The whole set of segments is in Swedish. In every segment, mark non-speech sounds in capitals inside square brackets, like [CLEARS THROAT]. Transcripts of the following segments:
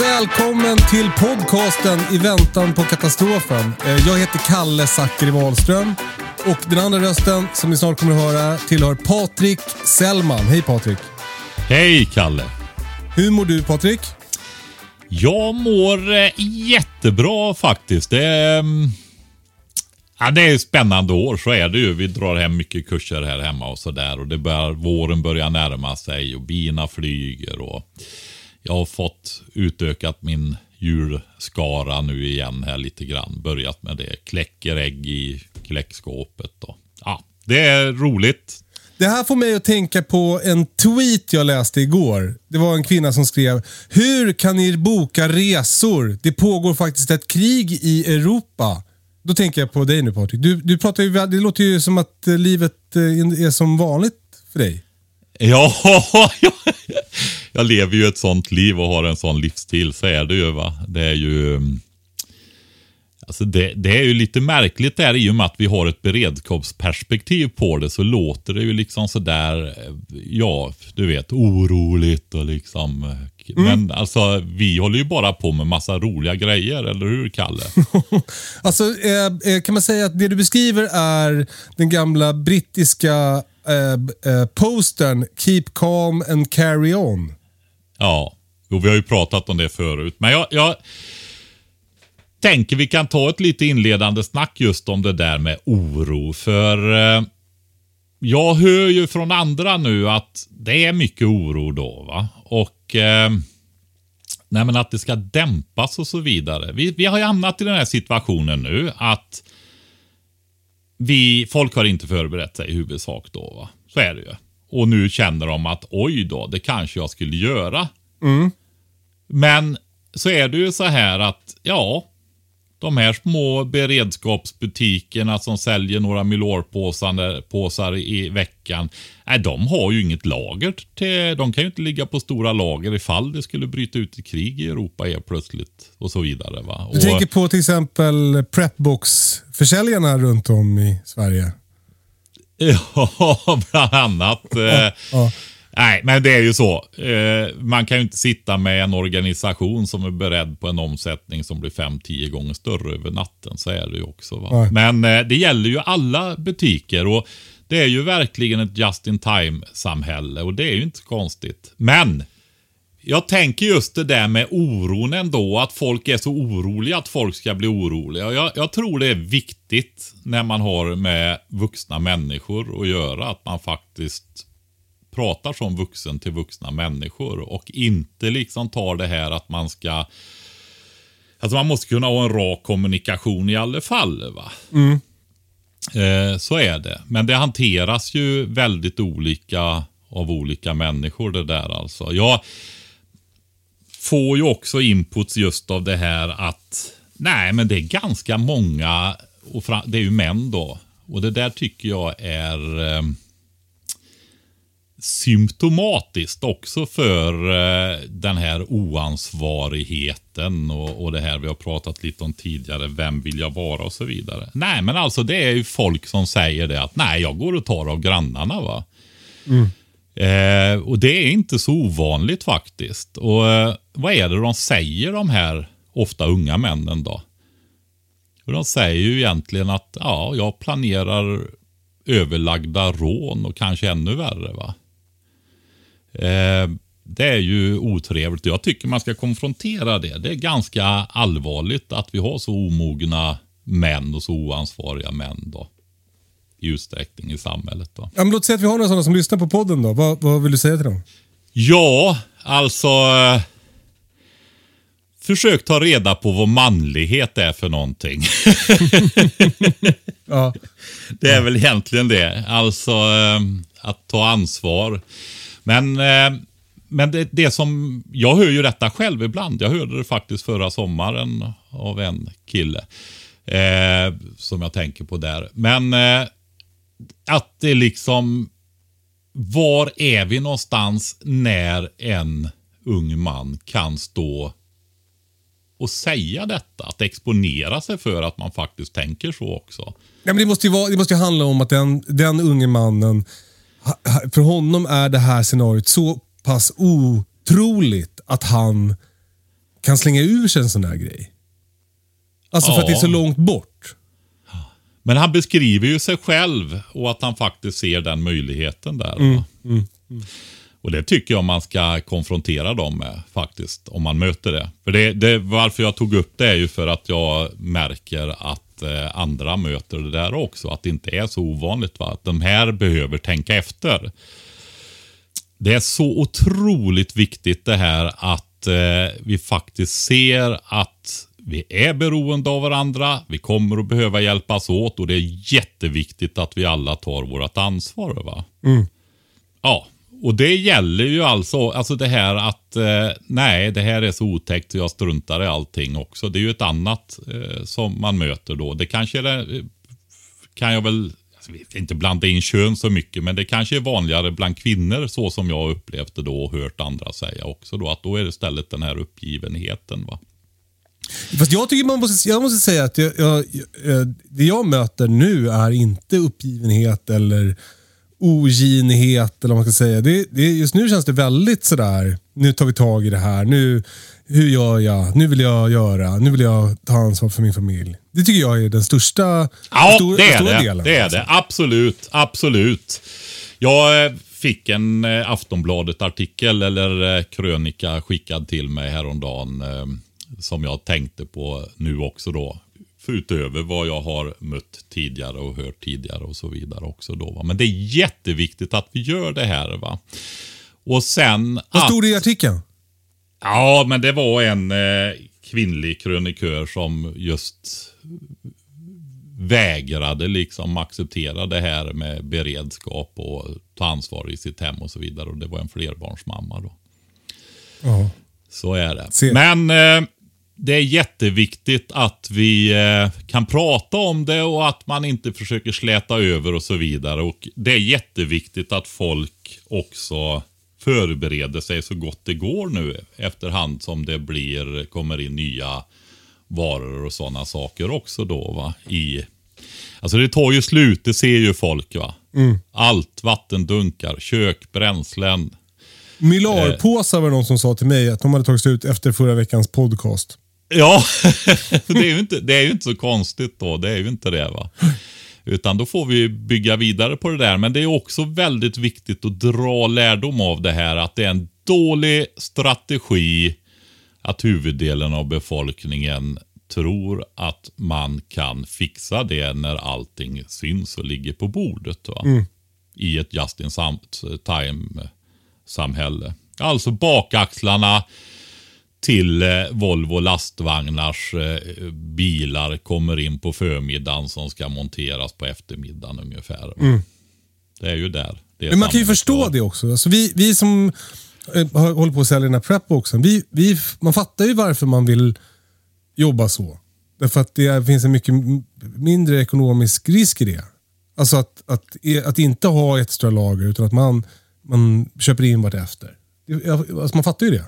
Välkommen till podcasten I väntan på katastrofen. Eh, Jag heter Kalle Zackari Wahlström och den andra rösten som ni snart kommer att höra tillhör Patrik Sellman. Hej Patrik! Hej Kalle! Hur mår du Patrik? Jag mår eh, jättebra faktiskt. Det är, mm, ja, det är spännande år, så är det ju. Vi drar hem mycket kurser här hemma och sådär. Och det bör, våren börjar närma sig och bina flyger. Och jag har fått utökat min djurskara nu igen här lite grann. Börjat med det. Kläcker ägg i kläckskåpet. Och, ja, det är roligt. Det här får mig att tänka på en tweet jag läste igår. Det var en kvinna som skrev Hur kan ni boka resor? Det pågår faktiskt ett krig i Europa. Då tänker jag på dig nu Patrik. Du, du pratar ju, det låter ju som att eh, livet eh, är som vanligt för dig. Ja, [LAUGHS] jag, jag lever ju ett sånt liv och har en sån livsstil. Så är det ju. va. Det är ju... mm, Alltså det, det är ju lite märkligt där i och med att vi har ett beredskapsperspektiv på det så låter det ju liksom sådär, eh, ja, du vet, oroligt och liksom. eh, Men alltså vi håller ju bara på med massa roliga grejer, eller hur Kalle? [LAUGHS] Alltså, eh, eh, kan man säga att det du beskriver är den gamla brittiska eh, eh, postern Keep calm and carry on. Ja, jo, vi har ju pratat om det förut. Men jag, jag tänker vi kan ta ett lite inledande snack just om det där med oro. För eh, jag hör ju från andra nu att det är mycket oro då. va Och eh, nej, men att det ska dämpas och så vidare. Vi, vi har ju hamnat i den här situationen nu att vi, folk har inte förberett sig i huvudsak då. Va? Så är det ju. Och nu känner de att oj då, det kanske jag skulle göra. Men så är det ju så här att, ja, de här små beredskapsbutikerna som säljer några milorpåsar påsar i veckan. Nej, de har ju inget lager. Till, de kan ju inte ligga på stora lager ifall det skulle bryta ut ett krig i Europa helt plötsligt. Och så vidare. Va? Du Och, tänker på till exempel Prepbox-försäljarna runt om i Sverige. [LAUGHS] Ja, bland annat. Eh, Ja. Nej, men det är ju så. Eh, man kan ju inte sitta med en organisation som är beredd på en omsättning som blir 5-10 gånger större över natten. Så är det ju också. Va? Nej. Men eh, det gäller ju alla butiker och det är ju verkligen ett just in time-samhälle och det är ju inte konstigt. Men jag tänker just det där med oron ändå, att folk är så oroliga att folk ska bli oroliga. Jag, jag tror det är viktigt när man har med vuxna människor att göra, att man faktiskt pratar som vuxen till vuxna människor och inte liksom tar det här att man ska Alltså man måste kunna ha en rak kommunikation i alla fall. va? Eh, så är det. Men det hanteras ju väldigt olika av olika människor det där alltså. Jag får ju också inputs just av det här att nej men det är ganska många, och det är ju män då. Och det där tycker jag är eh, symptomatiskt också för eh, den här oansvarigheten och, och det här vi har pratat lite om tidigare. Vem vill jag vara och så vidare. Nej, men alltså det är ju folk som säger det att nej, jag går och tar av grannarna. va. Mm. Eh, och det är inte så ovanligt faktiskt. Och eh, vad är det de säger de här ofta unga männen då? Och de säger ju egentligen att ja, jag planerar överlagda rån och kanske ännu värre. va? Eh, det är ju otrevligt. Jag tycker man ska konfrontera det. Det är ganska allvarligt att vi har så omogna män och så oansvariga män då. Utsträckning i samhället då. Ja, men låt säga att vi har några sådana som lyssnar på podden då. Vad, vad vill du säga till dem? Ja, alltså. Eh, försök ta reda på vad manlighet är för någonting. [LAUGHS] Ja. Det är väl egentligen det. Alltså eh, att ta ansvar. Men, eh, men det, det som, jag hör ju detta själv ibland. Jag hörde det faktiskt förra sommaren av en kille. Eh, som jag tänker på där. Men eh, att det liksom, var är vi någonstans när en ung man kan stå och säga detta? Att exponera sig för att man faktiskt tänker så också. Ja, men det, måste ju vara, det måste ju handla om att den, den unge mannen, för honom är det här scenariot så pass otroligt att han kan slänga ur sig en sån här grej. Alltså för att det är så Ja. långt bort. Men han beskriver ju sig själv och att han faktiskt ser den möjligheten där. va? Och det tycker jag man ska konfrontera dem med faktiskt, om man möter det. För det, det Varför jag tog upp det är ju för att jag märker att eh, andra möter det där också. Att det inte är så ovanligt. Va? Att de här behöver tänka efter. Det är så otroligt viktigt det här att eh, vi faktiskt ser att vi är beroende av varandra. Vi kommer att behöva hjälpas åt och det är jätteviktigt att vi alla tar vårt ansvar. Va? Ja, och det gäller ju alltså, alltså det här att eh, nej, det här är så otäckt så jag struntar i allting också. Det är ju ett annat eh, som man möter då. Det kanske är, det, eh, kan jag väl alltså, inte blanda in kön så mycket, men det kanske är vanligare bland kvinnor så som jag upplevt det då och hört andra säga också då. Att då är det istället den här uppgivenheten. va. Fast jag tycker man måste, jag måste säga att jag, jag, det jag möter nu är inte uppgivenhet eller oginhet eller vad man ska säga. Det, det, just nu känns det väldigt sådär, nu tar vi tag i det här. Nu, hur gör jag? Nu vill jag göra. Nu vill jag ta ansvar för min familj. Det tycker jag är den största, Ja, stor, det är stora det. delen. Det är alltså. det. Absolut. Absolut. Jag eh, fick en eh, Aftonbladet-artikel eller eh, krönika skickad till mig häromdagen som jag tänkte på nu också då. För utöver vad jag har mött tidigare och hört tidigare och så vidare också då. Va? Men det är jätteviktigt att vi gör det här. va. Och sen Vad stod det i artikeln? Ja, men det var en eh, kvinnlig krönikör som just vägrade liksom acceptera det här med beredskap och ta ansvar i sitt hem och så vidare. Och det var en flerbarnsmamma då. Ja. Så är det. Se. Men eh, det är jätteviktigt att vi eh, kan prata om det och att man inte försöker släta över och så vidare. Och Det är jätteviktigt att folk också förbereder sig så gott det går nu efterhand som det blir, kommer in nya varor och sådana saker också då. Va? I, alltså det tar ju slut, det ser ju folk. va. Allt, vattendunkar, kök, bränslen. Mylarpåsar var det någon som sa till mig att de hade tagit slut efter förra veckans podcast. Ja, [LAUGHS] det är, ju inte, det är ju inte så konstigt då. Det är ju inte det. va. Utan då får vi bygga vidare på det där. Men det är också väldigt viktigt att dra lärdom av det här. Att det är en dålig strategi att huvuddelen av befolkningen tror att man kan fixa det när allting syns och ligger på bordet. Va? I ett just in time-samhälle. Alltså bakaxlarna till eh, Volvo lastvagnars eh, bilar kommer in på förmiddagen som ska monteras på eftermiddagen ungefär. Det är ju där. Är Mm. Men man kan ju förstå det också. Alltså vi, vi som eh, håller på att sälja den här prepboxen, vi, vi, man fattar ju varför man vill jobba så. Därför att det finns en mycket mindre ekonomisk risk i det. Alltså att, att, att inte ha ett extra lager utan att man, man köper in vartefter. Alltså man fattar ju det.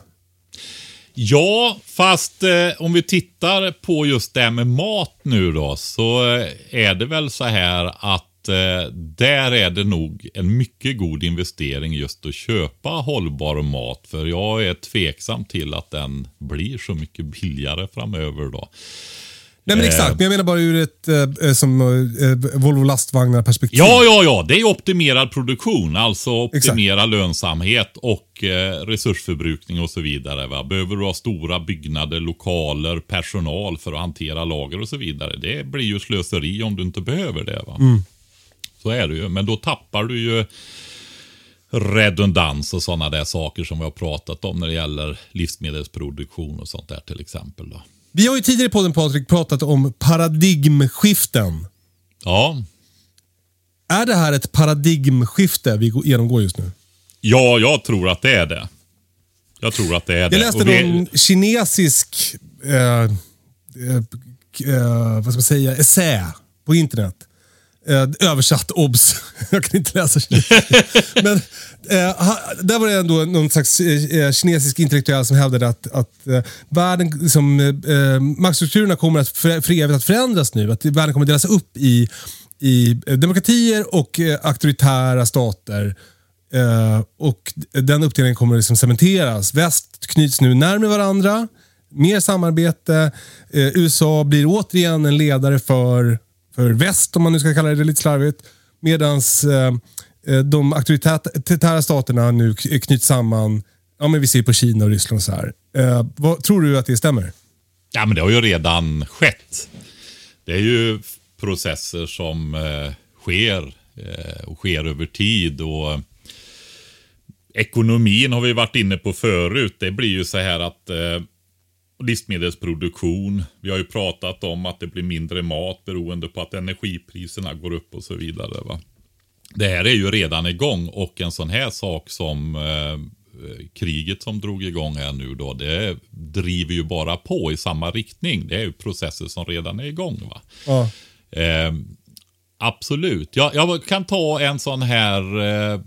Ja, fast eh, om vi tittar på just det här med mat nu då, så eh, är det väl så här att eh, där är det nog en mycket god investering just att köpa hållbar mat. För jag är tveksam till att den blir så mycket billigare framöver då. Nej men exakt, men jag menar bara ur ett eh, som eh, Volvo lastvagnar perspektiv. Ja, ja, ja. Det är optimerad produktion. Alltså optimera lönsamhet och eh, resursförbrukning och så vidare. Va? Behöver du ha stora byggnader, lokaler, personal för att hantera lager och så vidare. Det blir ju slöseri om du inte behöver det. Va? Så är det ju. Men då tappar du ju redundans och sådana där saker som vi har pratat om när det gäller livsmedelsproduktion och sånt där till exempel. Då. Vi har ju tidigare på den Patrik pratat om paradigmskiften. Ja, Är det här ett paradigmskifte vi går- genomgår just nu? ja, jag tror att det är det. Jag tror att det är det. Jag läste vi- någon kinesisk eh, eh, eh, vad ska man säga, essä på internet. Eh, översatt, obs. [LAUGHS] Jag kan inte läsa kinesiska. [LAUGHS] Men eh, ha- där var det ändå någon slags eh, kinesisk intellektuell som hävdade att, att eh, världen, liksom, eh, eh, maktstrukturerna kommer att för, för evigt att förändras nu. Att världen kommer att delas upp i, i eh, demokratier och eh, auktoritära stater. Eh, och den uppdelningen kommer liksom cementeras. Väst knyts nu närmare varandra. Mer samarbete. Eh, USA blir återigen en ledare för, för väst, om man nu ska kalla det lite slarvigt. Medan eh, eh, de auktoritära staterna nu knyts samman. Ja, men vi ser på Kina och Ryssland och så här. Eh, vad, tror du att det stämmer? Ja, men det har ju redan skett. Det är ju processer som eh, sker eh, och sker över tid. och eh, Ekonomin har vi varit inne på förut. Det blir ju så här att livsmedelsproduktion. Vi har ju pratat om att det blir mindre mat beroende på att energipriserna går upp och så vidare. Va? Det här är ju redan igång och en sån här sak som eh, kriget som drog igång här nu då, det driver ju bara på i samma riktning. Det är ju processer som redan är igång. va. Ja. Eh, absolut. Jag, jag kan ta en sån här eh,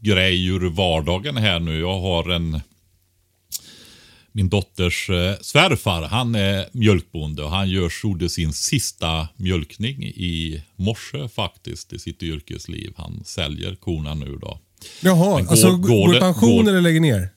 grej ur vardagen här nu. Jag har en min dotters eh, svärfar, han är mjölkbonde och han gör, gjorde sin sista mjölkning i morse faktiskt i sitt yrkesliv. Han säljer korna nu då. Jaha, går- alltså går går, i pension eller lägger ner?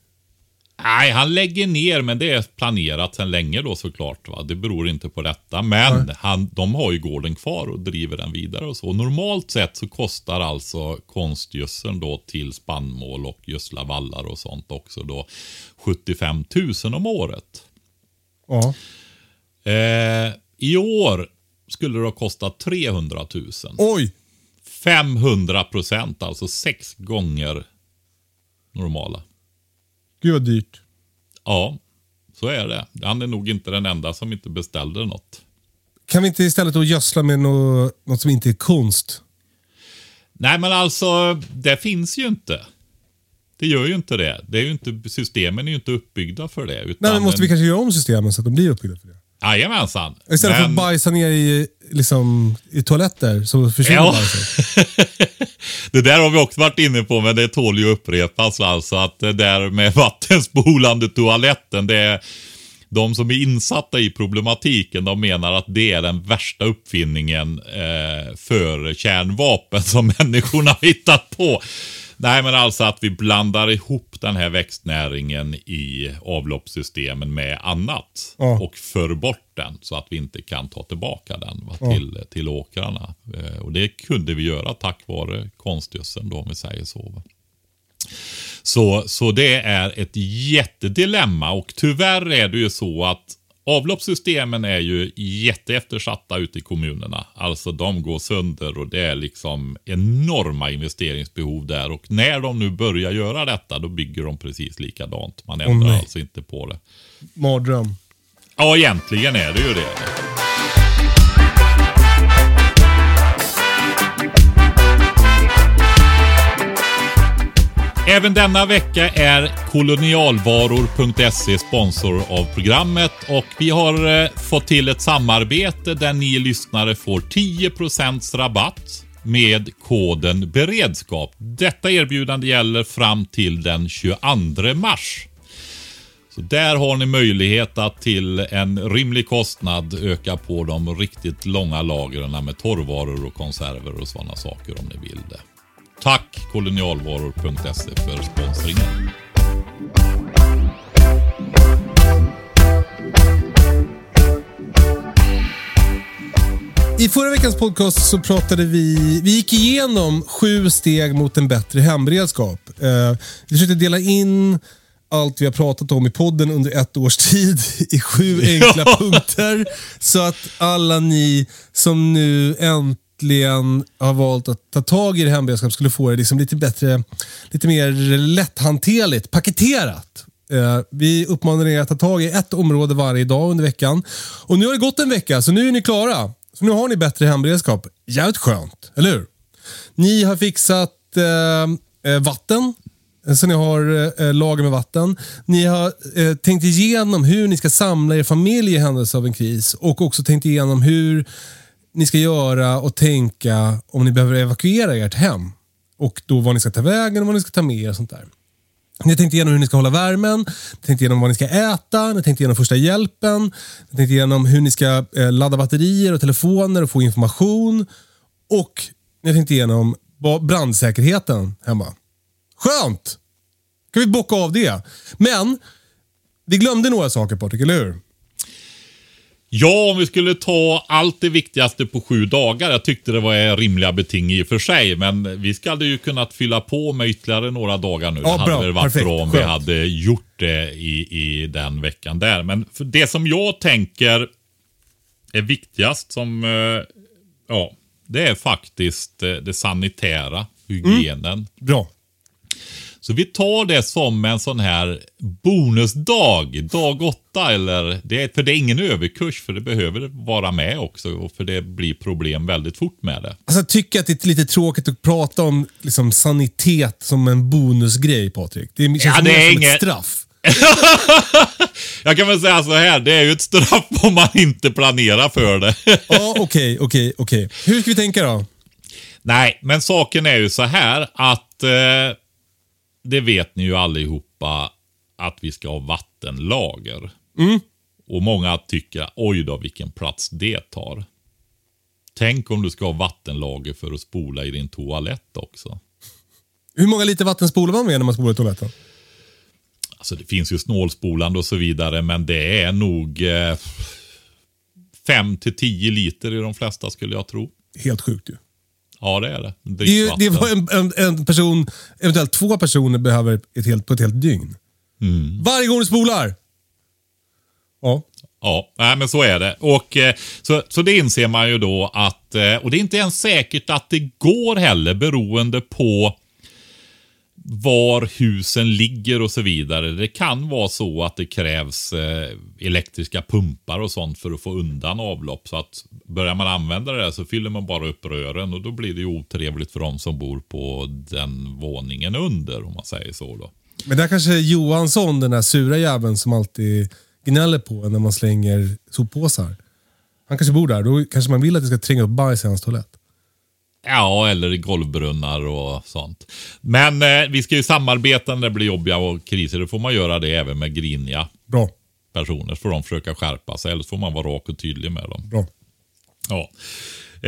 Nej, han lägger ner, men det är planerat sedan länge då såklart. Va? Det beror inte på detta. Men han, de har ju gården kvar och driver den vidare och så. Normalt sett så kostar alltså konstgödseln då till spannmål och gödsla vallar och sånt också då 75 000 om året. Ja. Eh, I år skulle det ha kostat 300 000. Oj! 500 procent, alltså sex gånger normala. Gud vad dyrt. Ja, så är det. Han är nog inte den enda som inte beställde något. Kan vi inte istället då gödsla med något, något som inte är konst? Nej, men alltså, det finns ju inte. Det gör ju inte det. det är ju inte, systemen är ju inte uppbyggda för det. Utan Nej, men måste vi kanske göra om systemen så att de blir uppbyggda för det? Jajamensan. Istället för Men- att bajsa ner i, liksom, i toaletter så försvinner Ja. bajset. [LAUGHS] det där har vi också varit inne på, men det tål ju att upprepas. Alltså att det där med [LAUGHS] vattenspolande toaletten, det är de som är insatta i problematiken, de menar att det är den värsta uppfinningen eh, för kärnvapen som [LAUGHS] människorna har hittat på. Nej, men alltså att vi blandar ihop den här växtnäringen i avloppssystemen med annat Ja. och för bort den så att vi inte kan ta tillbaka den va, till, till åkrarna. Eh, och det kunde vi göra tack vare konstgödseln då om vi säger så. Va. Så, så det är ett jättedilemma och tyvärr är det ju så att avloppssystemen är ju jätteeftersatta ute i kommunerna. Alltså de går sönder och det är liksom enorma investeringsbehov där och när de nu börjar göra detta då bygger de precis likadant. Man ändrar nej. alltså inte på det. Mardröm. Ja, egentligen är det ju det. Även denna vecka är kolonialvaror.se sponsor av programmet och vi har eh, fått till ett samarbete där ni lyssnare får 10% rabatt med koden beredskap. Detta erbjudande gäller fram till den 22 mars. Så där har ni möjlighet att till en rimlig kostnad öka på de riktigt långa lagren med torrvaror och konserver och sådana saker om ni vill det. Tack kolonialvaror.se för sponsringen. I förra veckans podcast så pratade vi, vi gick igenom sju steg mot en bättre hemberedskap. Eh, vi försökte dela in allt vi har pratat om i podden under ett års tid i sju [LAUGHS] enkla punkter. Så att alla ni som nu äntligen har valt att ta tag i det hemberedskap skulle få det liksom lite bättre, lite mer lätthanterligt, paketerat. Eh, vi uppmanar er att ta tag i ett område varje dag under veckan. Och nu har det gått en vecka, så nu är ni klara. Så nu har ni bättre hemberedskap. Jävligt skönt, eller hur? Ni har fixat eh, eh vatten, eh, så ni har eh, lager med vatten. Ni har eh, tänkt igenom hur ni ska samla er familj i händelse av en kris och också tänkt igenom hur ni ska göra och tänka om ni behöver evakuera ert hem. Och då vad ni ska ta vägen och vad ni ska ta med er och sånt där. Ni har tänkt igenom hur ni ska hålla värmen, ni tänkt igenom vad ni ska äta, ni har tänkt igenom första hjälpen, ni har tänkt igenom hur ni ska eh, ladda batterier och telefoner och få information. Och ni har tänkt igenom brandsäkerheten hemma. Skönt! kan vi bocka av det. Men, vi glömde några saker Patrik, eller hur? Ja, om vi skulle ta allt det viktigaste på sju dagar. Jag tyckte det var rimliga beting i och för sig, men vi skulle ju kunnat fylla på med ytterligare några dagar nu. Ja, hade bra. varit Perfekt. bra om vi hade gjort det i, i den veckan där. Men det som jag tänker är viktigast som, eh, ja, det är faktiskt eh, det sanitära, hygienen. Bra. Så vi tar det som en sån här bonusdag, dag åtta eller, det, för det är ingen överkurs för det behöver vara med också och för det blir problem väldigt fort med det. Alltså, jag tycker att det är lite tråkigt att prata om liksom, sanitet som en bonusgrej Patrik. Det känns Ja, det är som inget- ett straff. [LAUGHS] Jag kan väl säga så här, det är ju ett straff [LAUGHS] om man inte planerar för det. [LAUGHS] Ja, okej, okej, okej. Hur ska vi tänka då? Nej, men saken är ju så här att eh, det vet ni ju allihopa att vi ska ha vattenlager. Och många tycker, oj då vilken plats det tar. Tänk om du ska ha vattenlager för att spola i din toalett också. Hur många liter vatten spolar man med när man spolar i toaletten? Alltså det finns ju snålspolande och så vidare, men det är nog eh, 5 till 10 liter i de flesta skulle jag tro. Helt sjukt ju. Ja, det är det. Det, är ju, det var en, en, en person, eventuellt två personer behöver ett helt, på ett helt dygn. Varje gång du spolar! Ja. Ja, nej, men så är det. Och, eh, så, så det inser man ju då att, eh, och det är inte ens säkert att det går heller beroende på var husen ligger och så vidare. Det kan vara så att det krävs eh, elektriska pumpar och sånt för att få undan avlopp. Så att börjar man använda det där så fyller man bara upp rören och då blir det ju otrevligt för de som bor på den våningen under om man säger så då. Men där kanske Johansson, den där sura jäveln som alltid gnäller på en när man slänger soppåsar. Han kanske bor där. Då kanske man vill att det ska tränga upp bajs i hans toalett. Ja, eller i golvbrunnar och sånt. Men eh, vi ska ju samarbeta när det blir jobbiga och kriser. Då får man göra det även med griniga Bra. personer. Så får de försöka skärpa sig. Eller så får man vara rak och tydlig med dem. Bra. Ja.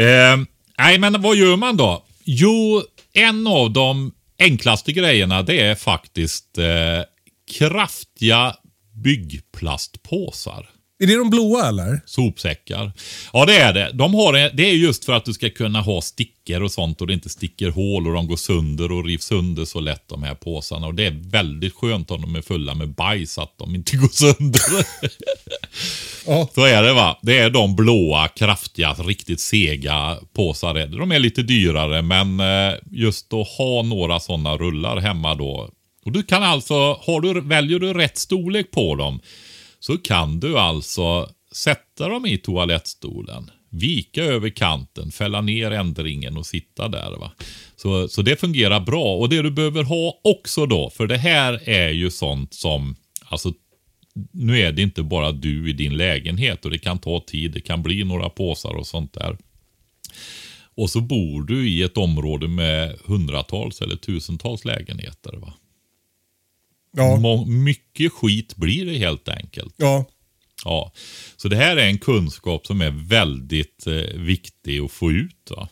Eh, nej, men vad gör man då? Jo, en av de enklaste grejerna det är faktiskt eh, kraftiga byggplastpåsar. Är det de blåa eller? Sopsäckar. Ja, det är det. De har en, det är just för att du ska kunna ha stickor och sånt och det inte sticker hål och de går sönder och rivs sönder så lätt de här påsarna. Och det är väldigt skönt om de är fulla med bajs att de inte går sönder. [LAUGHS] Ja. så är det va. Det är de blåa, kraftiga, riktigt sega påsar. De är lite dyrare men eh, just att ha några sådana rullar hemma då. Och du kan alltså, har du, väljer du rätt storlek på dem så kan du alltså sätta dem i toalettstolen, vika över kanten, fälla ner ändringen och sitta där. Va? Så, så det fungerar bra. Och det du behöver ha också då, för det här är ju sånt som, alltså nu är det inte bara du i din lägenhet och det kan ta tid, det kan bli några påsar och sånt där. Och så bor du i ett område med hundratals eller tusentals lägenheter. Va? Ja. Må- mycket skit blir det helt enkelt. Ja. Ja. Så det här är en kunskap som är väldigt eh, viktig att få ut. Va?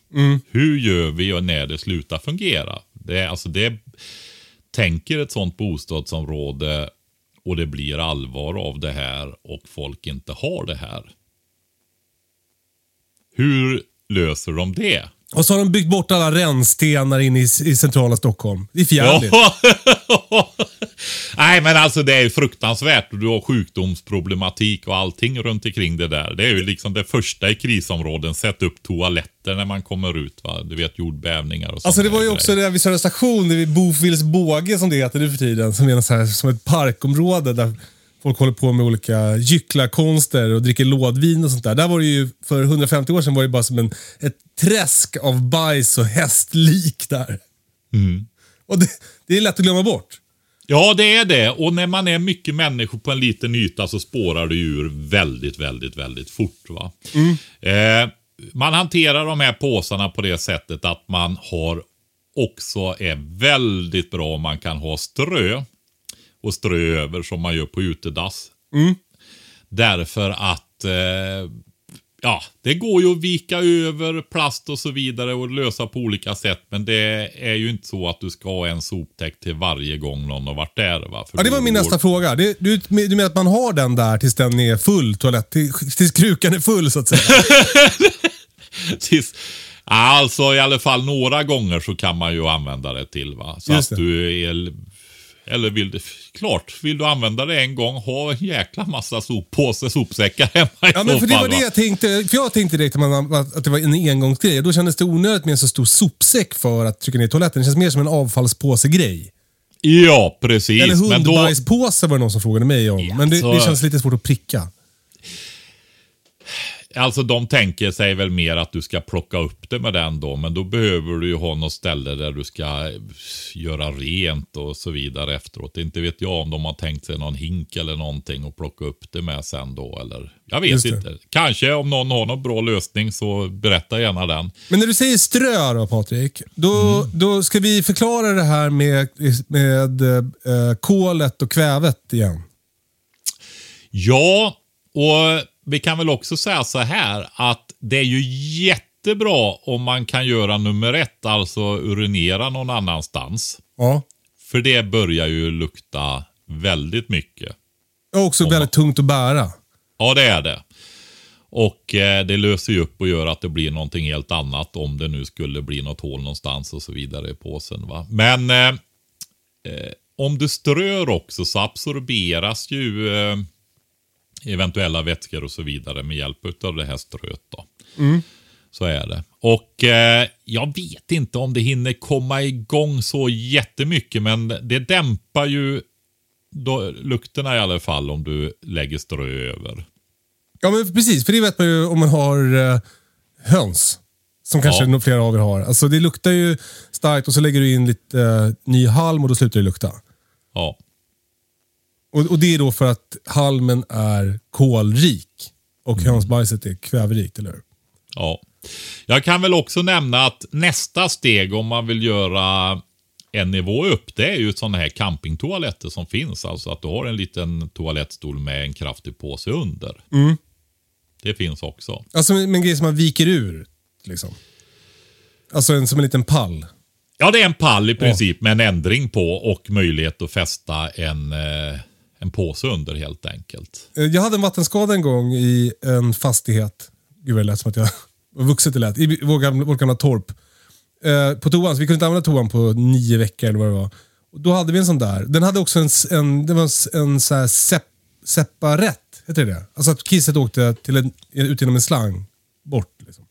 Hur gör vi och när det slutar fungera? Det är, alltså det, tänker ett sånt bostadsområde och det blir allvar av det här och folk inte har det här. Hur löser de det? Och så har de byggt bort alla rännstenar in i, i centrala Stockholm. Det är fjärligt. Ja. [LAUGHS] Nej, men alltså det är fruktansvärt du har sjukdomsproblematik och allting runt omkring det där. Det är ju liksom det första i krisområden. Sätt upp toaletter när man kommer ut. Va? Du vet jordbävningar och sånt. Alltså det var ju också det vid Södra station, det vid Bofils båge som det heter nu för tiden. Som är så här, som ett parkområde där folk håller på med olika gycklarkonster och dricker lådvin och sånt där. Där var det ju, för 150 år sedan var det bara som en, ett träsk av bajs och hästlik där. Och det, det är lätt att glömma bort. Ja, det är det. Och när man är mycket människor på en liten yta så spårar det ur väldigt, väldigt, väldigt fort. Va? Eh, man hanterar de här påsarna på det sättet att man har också är väldigt bra om man kan ha strö och strö över som man gör på utedass. Därför att eh, ja, det går ju att vika över plast och så vidare och lösa på olika sätt. Men det är ju inte så att du ska ha en soptäck till varje gång någon har varit där. Va? För Ja, det var min går- nästa fråga. Det, du, du menar att man har den där tills den är full toalett? Till, tills krukan är full så att säga? [LAUGHS] Tills, alltså i alla fall några gånger så kan man ju använda det till. va. Så Just att det. du är... Eller vill du, klart, vill du använda det en gång, ha en jäkla massa soppåse, sopsäckar hemma i Ja, men för det var det jag tänkte. För jag tänkte direkt att, man, att att det var en engångsgrej. Då kändes det onödigt med en så stor sopsäck för att trycka ner toaletten. Det känns mer som en avfallspåsegrej. Ja, precis. Eller då, hundbajspåse var det någon som frågade mig om. Ja, men det, så- det känns lite svårt att pricka. Alltså de tänker sig väl mer att du ska plocka upp det med den då. Men då behöver du ju ha något ställe där du ska göra rent och så vidare efteråt. Inte vet jag om de har tänkt sig någon hink eller någonting och plocka upp det med sen då. Eller jag vet inte. Kanske om någon har någon bra lösning så berätta gärna den. Men när du säger strö då Patrik, då, Mm. då ska vi förklara det här med, med eh, kolet och kvävet igen. Ja, och vi kan väl också säga så här att det är ju jättebra om man kan göra nummer ett, alltså urinera någon annanstans. Ja. För det börjar ju lukta väldigt mycket. Och också Om- väldigt tungt att bära. Ja, det är det. Och eh, det löser ju upp och gör att det blir någonting helt annat om det nu skulle bli något hål någonstans och så vidare i påsen. Va? Men eh, eh, om du strör också så absorberas ju eh, eventuella vätskor och så vidare med hjälp av det här ströet. Då. Så är det. Och eh, jag vet inte om det hinner komma igång så jättemycket men det dämpar ju då, lukterna i alla fall om du lägger strö över. Ja, men precis. För det vet man ju om man har eh, höns. Som kanske Ja. flera av er har. Alltså det luktar ju starkt och så lägger du in lite eh, ny halm och då slutar det lukta. Ja. Och, och det är då för att halmen är kolrik och Mm. hönsbajset är kväverikt, eller hur? Ja. Jag kan väl också nämna att nästa steg om man vill göra en nivå upp, det är ju sådana här campingtoaletter som finns. Alltså att du har en liten toalettstol med en kraftig påse under. Det finns också. Alltså en grej som man viker ur. Liksom. Alltså en, som en liten pall. Ja, det är en pall i princip med en ändring på och möjlighet att fästa en, eh, en påse under helt enkelt. Eh, Jag hade en vattenskada en gång i en fastighet. Gud vad det lät som att jag [LAUGHS] var vuxet det lät. I vår gamla, vårt gamla torp. Eh, på toan, så vi kunde inte använda toan på nio veckor eller vad det var. Och då hade vi en sån där. Den hade också en, en, det var en, en så här sep, separett, heter det? Alltså att kisset åkte till en, ut genom en slang. Bort liksom.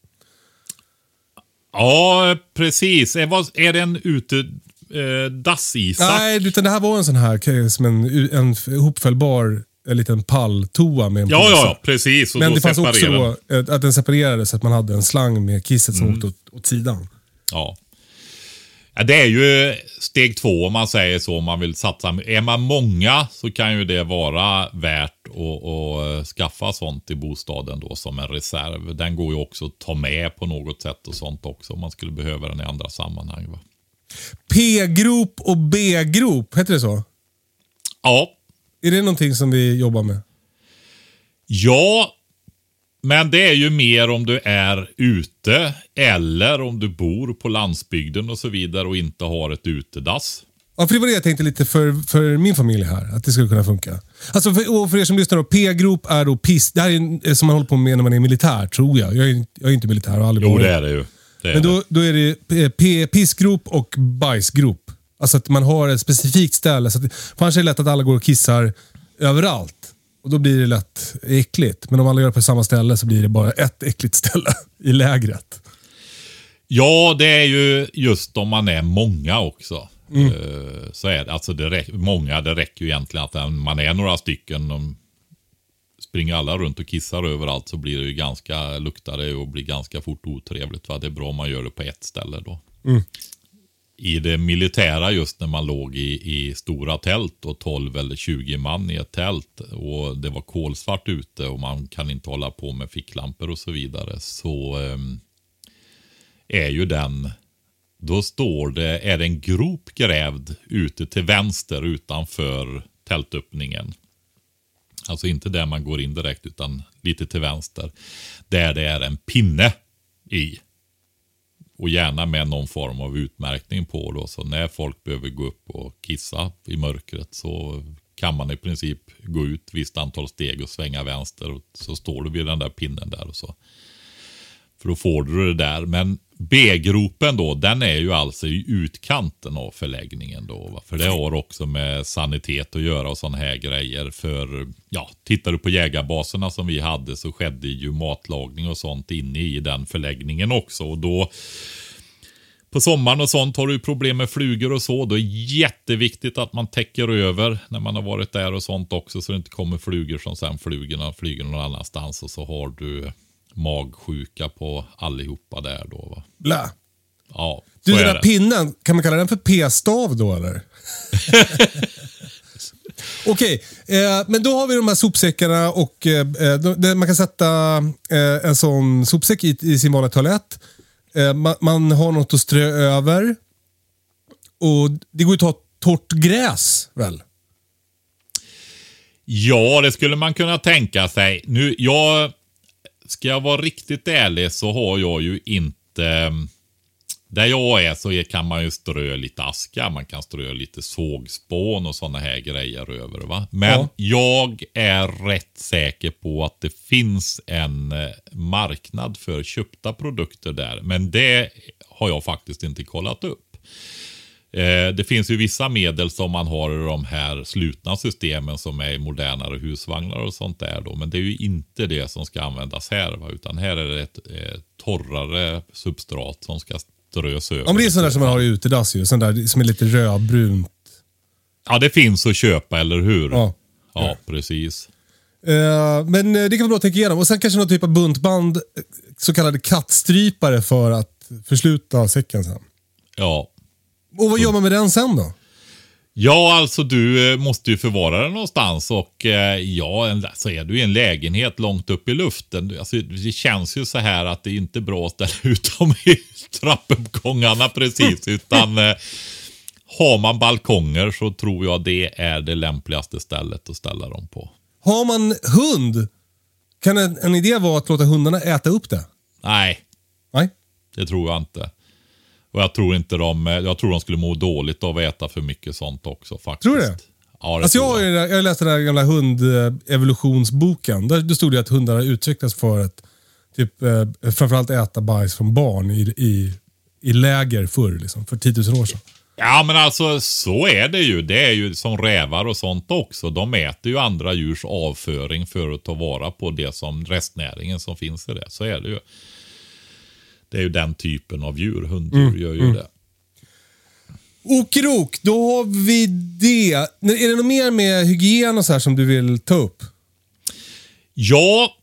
Ja, precis. Är, vad, är det en ute... Eh, dass-Isak? Nej, utan det här var en sån här, som en, en hopfällbar en liten palltoa med en Ja, påse. ja, ja, precis. Och Men då det fanns också eh, att den separerades så att man hade en slang med kisset Mm. som åkte åt, åt sidan. Ja. ja. Det är ju steg två om man säger så. Om man vill satsa. Är man många så kan ju det vara värt att, att eh, skaffa sånt i bostaden då som en reserv. Den går ju också att ta med på något sätt och sånt också om man skulle behöva den i andra sammanhang. Va? P-grop och B-grop, heter det så? Ja, Är det någonting som vi jobbar med? Ja, men det är ju mer om du är ute eller om du bor på landsbygden och så vidare och inte har ett utedass. Ja, för det var det jag tänkte lite för, för min familj här. Att det skulle kunna funka. Alltså för, och för er som lyssnar då, P-grop är då piss. Det här är en- som man håller på med när man är militär, tror jag. Jag är, jag är inte militär och aldrig Jo, det är det ju. Det Men då, då är det p- pissgrop och bajsgrop. Alltså att man har ett specifikt ställe. Så att, för annars är det lätt att alla går och kissar överallt. Och då blir det lätt äckligt. Men om alla gör det på samma ställe så blir det bara ett äckligt ställe [LAUGHS] i lägret. Ja, det är ju just om man är många också. Mm. Eh, Så är det. Alltså det räck, många, det räcker ju egentligen att man är några stycken. Springer alla runt och kissar överallt så blir det ju ganska, luktar det och blir ganska fort otrevligt. Va? Det är bra om man gör det på ett ställe då. Mm. I det militära just när man låg i, i stora tält och 12 eller 20 man i ett tält och det var kolsvart ute och man kan inte hålla på med ficklampor och så vidare. Så ehm, är ju den, då står det, är det en grop grävd ute till vänster utanför tältöppningen. Alltså inte där man går in direkt utan lite till vänster. Där det är en pinne i. Och gärna med någon form av utmärkning på då. Så när folk behöver gå upp och kissa i mörkret så kan man i princip gå ut visst antal steg och svänga vänster. Och så står du vid den där pinnen där och så. För då får du det där. Men B-gropen då, den är ju alltså i utkanten av förläggningen då. Va? För det har också med sanitet att göra och sådana här grejer. För ja, tittar du på jägarbaserna som vi hade så skedde ju matlagning och sånt inne i den förläggningen också. Och då på sommaren och sånt har du problem med flugor och så. Då är det jätteviktigt att man täcker över när man har varit där och sånt också. Så det inte kommer flugor som sen flugorna flyger någon annanstans. Och så har du magsjuka på allihopa där då. Va? Blä. Ja, Du, den är där pinnen, kan man kalla den för p-stav då eller? [LAUGHS] Okej, eh, men då har vi de här sopsäckarna och eh, de, de, man kan sätta eh, en sån sopsäck i, i sin vanliga toalett. Eh, man, man har något att strö över. Och det går ju att ta torrt gräs väl? Ja, det skulle man kunna tänka sig. Nu, jag, ska jag vara riktigt ärlig så har jag ju inte... Där jag är så kan man ju strö lite aska, man kan strö lite sågspån och sådana här grejer över. Va? Men Ja. jag är rätt säker på att det finns en eh, marknad för köpta produkter där. Men det har jag faktiskt inte kollat upp. Eh, det finns ju vissa medel som man har i de här slutna systemen som är i modernare husvagnar och sånt där då. Men det är ju inte det som ska användas här. Va? Utan här är det ett eh, torrare substrat som ska strös över. Men det är sån där som man har i utedass ju. Sån där som är lite rödbrunt. Ja, det finns att köpa, eller hur? Ja. Ja, precis. Eh, men eh, det kan vara bra att tänka igenom. Och sen kanske någon typ av buntband, så kallade kattstrypare för att försluta säcken sen. Ja. Och vad gör man med den sen då? Ja, alltså du eh, måste ju förvara den någonstans och eh, ja, en- så är du i en lägenhet långt upp i luften. Alltså, det känns ju så här att det är inte bra att ställa [LAUGHS] ut dem i trappuppgångarna precis, [LAUGHS] utan eh, har man balkonger så tror jag det är det lämpligaste stället att ställa dem på. Har man hund, kan en, en idé vara att låta hundarna äta upp det? Nej, Nej? det tror jag inte. Och jag tror inte de, jag tror de skulle må dåligt av att äta för mycket sånt också faktiskt. Tror du det? Ja, det Alltså jag, tror jag. jag läste den där gamla hundevolutionsboken. Där, stod det att hundar har utvecklats för att typ, eh, framförallt äta bajs från barn i, i, i läger förr, liksom, för 10 000 år sedan. Ja men alltså så är det ju. Det är ju som rävar och sånt också. De äter ju andra djurs avföring för att ta vara på det som restnäringen som finns i det. Så är det ju. Det är ju den typen av djur. Hunddjur gör ju det. Okrok, då har vi det. Är det något mer med hygien och så här som du vill ta upp? Ja,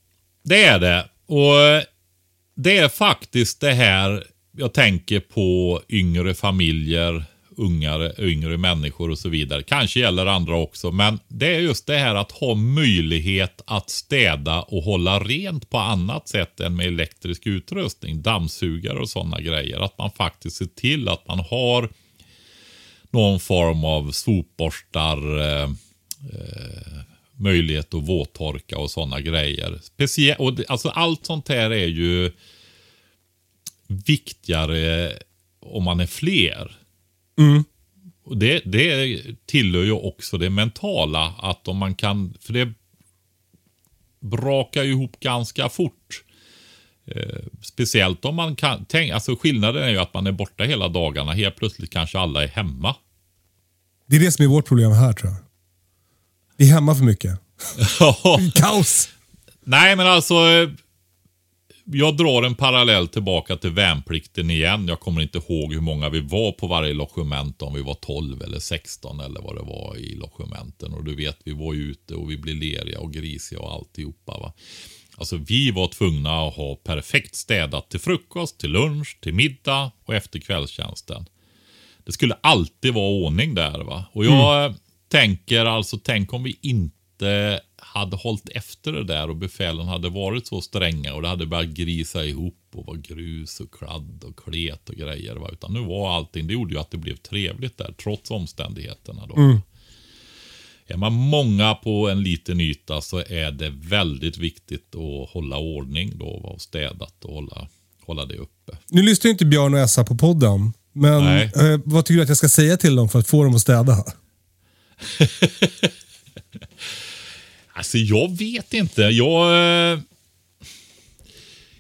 det är det. Och det är faktiskt det här jag tänker på yngre familjer, ungare, yngre människor och så vidare. Kanske gäller andra också, men det är just det här att ha möjlighet att städa och hålla rent på annat sätt än med elektrisk utrustning, dammsugare och sådana grejer. Att man faktiskt ser till att man har någon form av sopborstar, eh, eh möjlighet att våttorka och sådana grejer. Specie och det, alltså allt sånt här är ju viktigare om man är fler. Och det, det tillhör ju också det mentala. Att om man kan, för det brakar ju ihop ganska fort. Eh, speciellt om man kan, tänk, alltså skillnaden är ju att man är borta hela dagarna. Helt plötsligt kanske alla är hemma. Det är det som är vårt problem här tror jag. Vi är hemma för mycket. [LAUGHS] Kaos! Nej, men alltså. Jag drar en parallell tillbaka till värnplikten igen. Jag kommer inte ihåg hur många vi var på varje logement. Om vi var 12 eller 16 eller vad det var i logementen. Och du vet, vi var ju ute och vi blev leriga och grisiga och alltihopa. Va? Alltså vi var tvungna att ha perfekt städat till frukost, till lunch, till middag och efter kvällstjänsten. Det skulle alltid vara ordning där. va. Och jag Mm. tänker alltså, tänk om vi inte hade hållit efter det där och befälen hade varit så stränga och det hade börjat grisa ihop och var grus och kladd och klet och grejer. Va? Utan nu var allting, det gjorde ju att det blev trevligt där trots omständigheterna. Då. Mm. Är man många på en liten yta så är det väldigt viktigt att hålla ordning då och städat och hålla, hålla det uppe. Nu lyssnar ju inte Björn och Essa på podden. Men eh, vad tycker du att jag ska säga till dem för att få dem att städa? [LAUGHS] Alltså jag vet inte. Jag, eh,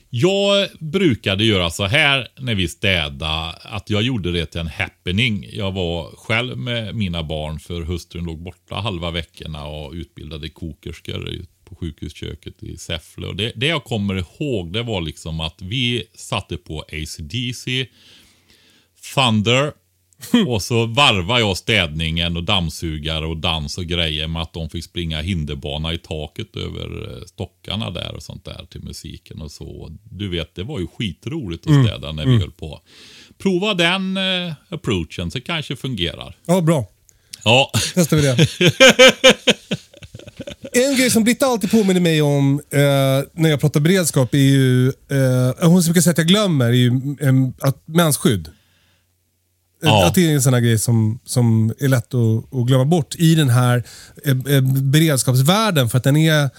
jag brukade göra så här när vi städade. Att jag gjorde det till en happening. Jag var själv med mina barn för hustrun låg borta halva veckorna och utbildade kokerskor på sjukhusköket i Säffle. Och det, det jag kommer ihåg det var liksom att vi satte på ACDC, Thunder [LAUGHS] och så varvar jag städningen och dammsugare och dans och grejer med att de fick springa hinderbana i taket över eh, stockarna där och sånt där till musiken och så. Du vet, det var ju skitroligt att städa när vi höll på. Prova den eh, approachen så kanske fungerar. Ja, bra. Ja, Testar vi det. [LAUGHS] En grej som Britta alltid påminner mig om eh, när jag pratar beredskap är ju, eh, hon brukar säga att jag glömmer, är ju eh, att mensskydd. Ja. Att det är en sån här grej som, som är lätt att, att glömma bort i den här eh, eh, beredskapsvärlden. För att den är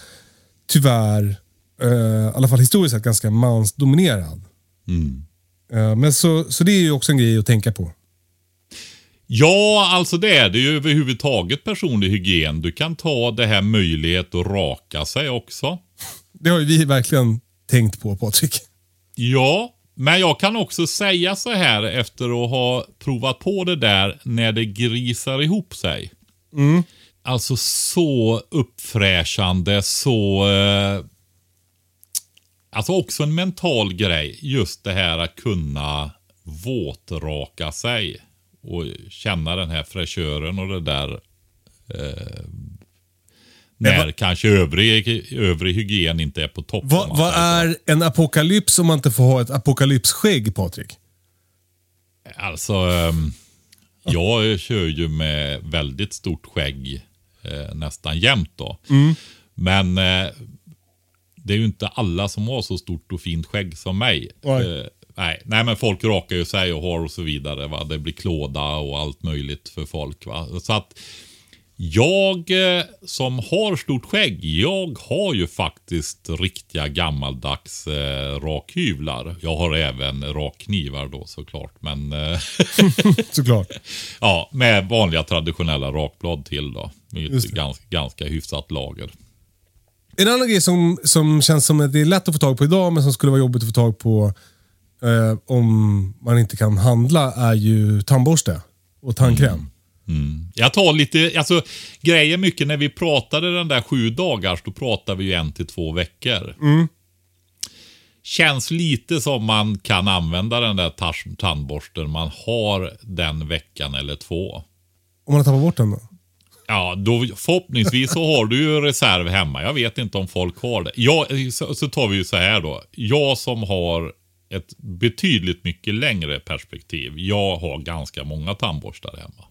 tyvärr, eh, i alla fall historiskt sett, ganska mansdominerad. Eh, men så, så det är ju också en grej att tänka på. Ja, alltså det är det ju överhuvudtaget personlig hygien. Du kan ta det här möjlighet att raka sig också. Det har ju vi verkligen tänkt på Patrik. Ja, men jag kan också säga så här efter att ha provat på det där när det grisar ihop sig. Alltså så uppfräschande, så... Eh, alltså också en mental grej. Just det här att kunna våtraka sig. Och känna den här fräschören och det där. Eh, när vad- kanske övrig, övrig hygien inte är på topp. Vad, så. är en apokalyps om man inte får ha ett apokalypsskägg Patrik? Alltså, ehm, jag kör ju med väldigt stort skägg eh, nästan jämt då. Men eh, det är ju inte alla som har så stort och fint skägg som mig. Nej. Eh, nej. nej, men folk rakar ju sig och har och så vidare. Va? Det blir klåda och allt möjligt för folk. Va? Så att jag eh, som har stort skägg, jag har ju faktiskt riktiga gammaldags eh, rakhyvlar. Jag har även rakknivar då såklart. Men eh, [LAUGHS] [LAUGHS] Såklart. ja, med vanliga traditionella rakblad till då. Med ganska, ganska hyfsat lager. En annan grej som, som känns som att det är lätt att få tag på idag, men som skulle vara jobbigt att få tag på eh, om man inte kan handla, är ju tandborste och tandkräm. Jag tar lite, alltså grejen mycket när vi pratade den där sju dagars, då pratade vi ju en till två veckor. Känns lite som man kan använda den där tandborsten man har den veckan eller två. Om man har tappat bort den då? Ja, då, förhoppningsvis så har du ju reserv hemma. Jag vet inte om folk har det. Jag, så, så tar vi ju så här då. Jag som har ett betydligt mycket längre perspektiv. Jag har ganska många tandborstar hemma.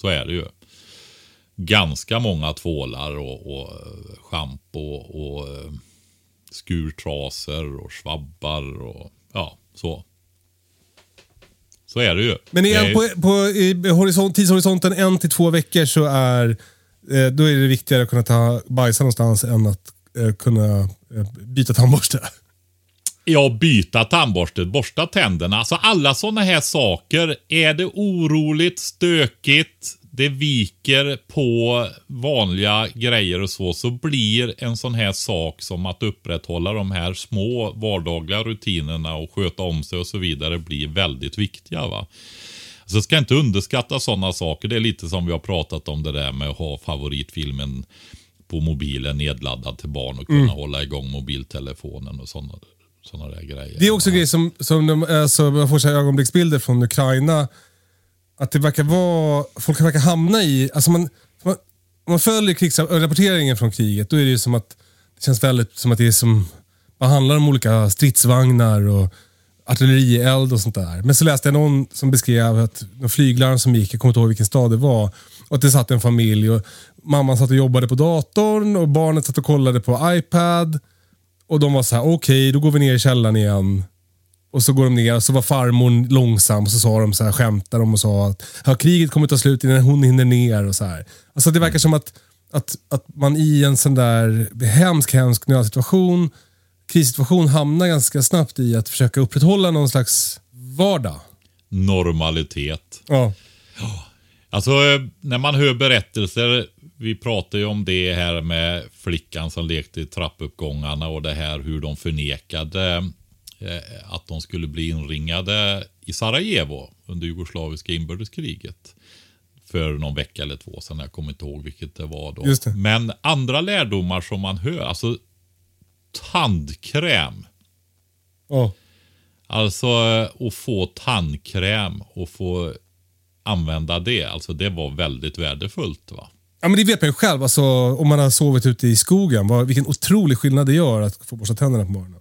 Så är det ju. Ganska många tvålar och, och eh, schampo och eh, skurtrasor och svabbar och ja, så. Så är det ju. Men igen, är- på, på i horisont, tidshorisonten en till två veckor så är, eh, då är det viktigare att kunna ta bajsa någonstans än att eh, kunna byta tandborste. Ja, byta tandborstet, borsta tänderna. Alltså alla sådana här saker. Är det oroligt, stökigt, det viker på vanliga grejer och så, så blir en sån här sak som att upprätthålla de här små vardagliga rutinerna och sköta om sig och så vidare blir väldigt viktiga. va. Så ska inte underskatta sådana saker. Det är lite som vi har pratat om det där med att ha favoritfilmen på mobilen nedladdad till barn och kunna hålla igång mobiltelefonen och sådana såna där grejer. Det är också en grej som, som de, alltså, man får så här ögonblicksbilder från Ukraina. Att det verkar vara, folk verkar hamna i, alltså man, man, om man följer krigsrapporteringen från kriget, då är det ju som att det känns väldigt som att det är som, man handlar om olika stridsvagnar och artillerield och sånt där. Men så läste jag någon som beskrev att de flyglarm som gick, jag kommer inte ihåg vilken stad det var, och att det satt en familj och mamman satt och jobbade på datorn och barnet satt och kollade på iPad. Och de var så här: okej då går vi ner i källaren igen. Och så går de ner och så var farmor långsam och så sa de så här, skämtade de och sa att ja, kriget kommer ta slut innan hon hinner ner och så här. Alltså det verkar som att, att, att man i en sån där hemsk, hemsk nödsituation, krissituation hamnar ganska snabbt i att försöka upprätthålla någon slags vardag. Normalitet. Ja. Alltså eh, när man hör berättelser, vi pratar ju om det här med flickan som lekte i trappuppgångarna och det här hur de förnekade eh, att de skulle bli inringade i Sarajevo under jugoslaviska inbördeskriget. För någon vecka eller två sedan, jag kommer inte ihåg vilket det var då. Det. Men andra lärdomar som man hör, alltså tandkräm. Ja. Alltså eh, att få tandkräm och få använda det. Alltså det var väldigt värdefullt. va. Ja men det vet man ju själv, alltså, om man har sovit ute i skogen, vad, vilken otrolig skillnad det gör att få borsta tänderna på morgonen.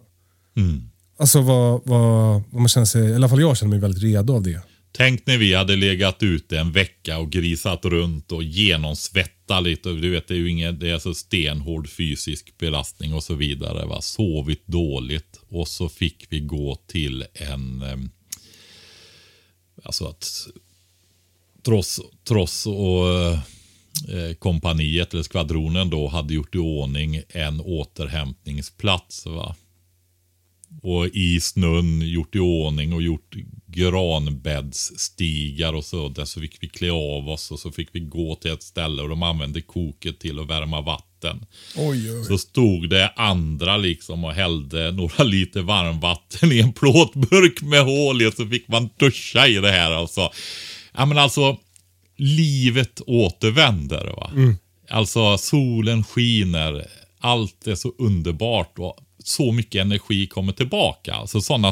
Alltså vad, vad, vad man känner sig, i alla fall jag känner mig väldigt redo av det. Tänk när vi hade legat ute en vecka och grisat runt och genomsvettat lite. Du vet, det är ju inget, det är så stenhård fysisk belastning och så vidare. Va? Sovit dåligt och så fick vi gå till en... Alltså att Tross, tross och eh, kompaniet eller skvadronen då hade gjort i ordning en återhämtningsplats. Va? Och i snön gjort i ordning och gjort granbäddsstigar och så. Där så fick vi klä av oss och så fick vi gå till ett ställe och de använde koket till att värma vatten. Oj, oj. Så stod det andra liksom och hällde några liter varmvatten i en plåtburk med hål i så fick man duscha i det här alltså. Ja men alltså, livet återvänder va. Alltså solen skiner, allt är så underbart och så mycket energi kommer tillbaka. Alltså sådana,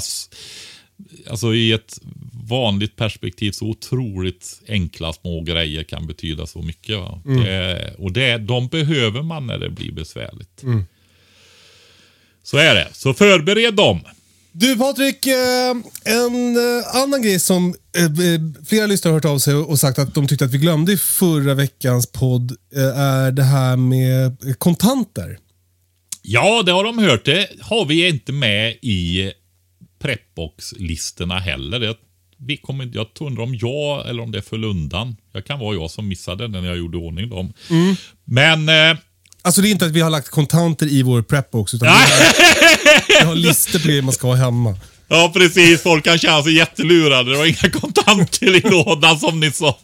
alltså i ett vanligt perspektiv så otroligt enkla små grejer kan betyda så mycket. Va? Det, och det, de behöver man när det blir besvärligt. Så är det. Så förbered dem. Du Patrik, eh, en eh, annan grej som flera lyssnare har hört av sig och sagt att de tyckte att vi glömde i förra veckans podd eh, är det här med eh, kontanter. Ja, det har de hört. Det har vi inte med i Prepbox-listorna heller. Det, vi kommer, jag undrar om jag eller om det föll undan. Jag kan vara jag som missade det när jag gjorde ordning dem. Men eh, Alltså det är inte att vi har lagt kontanter i vår prepbox utan vi har, vi har listor på grejer man ska ha hemma. Ja, precis. Folk kan känna sig jättelurade. Det var inga [LAUGHS] kontanter i lådan som ni sa.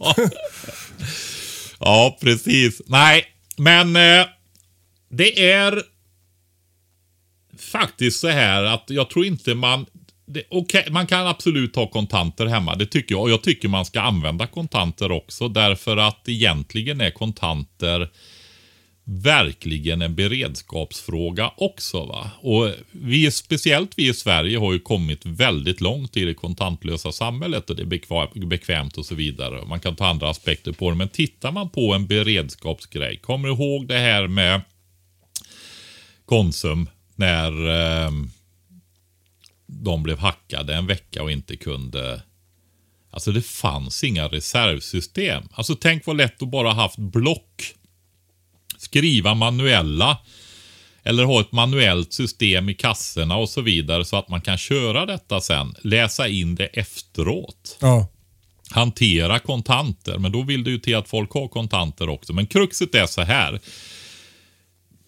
Ja, precis. Nej, men eh, det är faktiskt så här att jag tror inte man... Det, okay, man kan absolut ha kontanter hemma, det tycker jag. Och jag tycker man ska använda kontanter också. Därför att egentligen är kontanter verkligen en beredskapsfråga också. Va? Och vi, speciellt vi i Sverige har ju kommit väldigt långt i det kontantlösa samhället och det är bekvämt och så vidare. Man kan ta andra aspekter på det, men tittar man på en beredskapsgrej. Kommer du ihåg det här med Konsum när eh, de blev hackade en vecka och inte kunde Alltså det fanns inga reservsystem. Alltså tänk vad lätt att bara haft block skriva manuella eller ha ett manuellt system i kassorna och så vidare så att man kan köra detta sen. Läsa in det efteråt. Ja. Hantera kontanter. Men då vill det ju till att folk har kontanter också. Men kruxet är så här.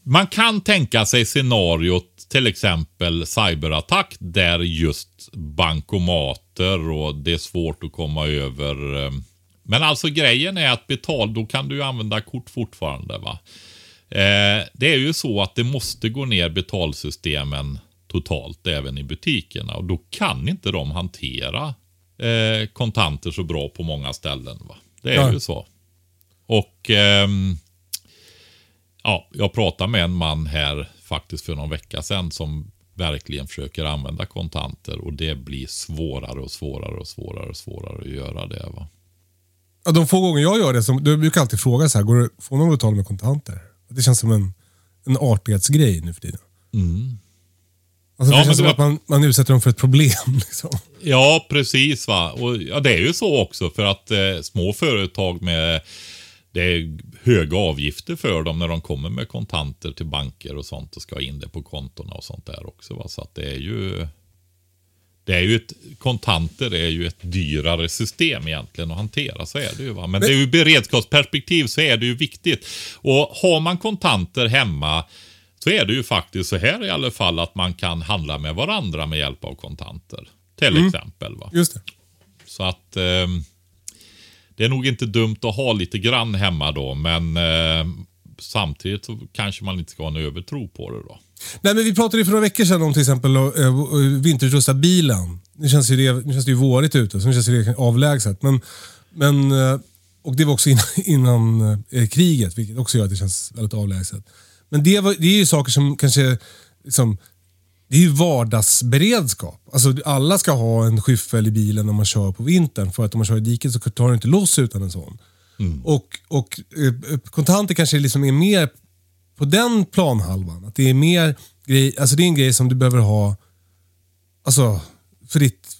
man kan tänka sig scenariot, till exempel cyberattack, där just bankomater och det är svårt att komma över. Men alltså grejen är att betal, då kan du ju använda kort fortfarande. va. Eh, det är ju så att det måste gå ner betalsystemen totalt även i butikerna och då kan inte de hantera eh, kontanter så bra på många ställen. Va? Det är Ja. ju så. Och ehm, ja, jag pratade med en man här faktiskt för någon vecka sedan som verkligen försöker använda kontanter och det blir svårare och svårare och svårare och svårare att göra det. Va? Ja, de få gånger jag gör det, så, du brukar alltid fråga så här, går det, får man betala med kontanter? Det känns som en, en artighetsgrej nu för tiden. Alltså, Ja, det men känns som det att man, man utsätter dem för ett problem. [LAUGHS] Liksom. Ja, precis. va. Och, ja, det är ju så också för att eh, små företag med det är höga avgifter för dem när de kommer med kontanter till banker och sånt och ska in det på kontona och sånt där också. Va? Så att det är ju det är ju ett, kontanter är ju ett dyrare system egentligen att hantera, så är det ju. Va? Men det är ju beredskapsperspektiv så är det ju viktigt. Och har man kontanter hemma så är det ju faktiskt så här i alla fall att man kan handla med varandra med hjälp av kontanter. Till exempel. Va? Just det. Så att ehm, det är nog inte dumt att ha lite grann hemma då, men ehm, samtidigt så kanske man inte ska ha en övertro på det då. Nej, men vi pratade ju för några veckor sedan om till exempel att vinterutrusta bilen. Nu känns, ju det, nu känns det ju vårigt ute, så nu känns det avlägset. Men, men, eh, och det var också innan, [LAUGHS] innan kriget, vilket också gör att det känns väldigt avlägset. Men det, var, det är ju saker som kanske... Liksom, det är ju vardagsberedskap. Alltså, alla ska ha en skyffel i bilen när man kör på vintern. För att om man kör i diket så tar det inte loss utan en sån. Och, och eh, kontanter kanske liksom är mer på den planhalvan. Att det är mer grej, alltså det är en grej som du behöver ha alltså, för ditt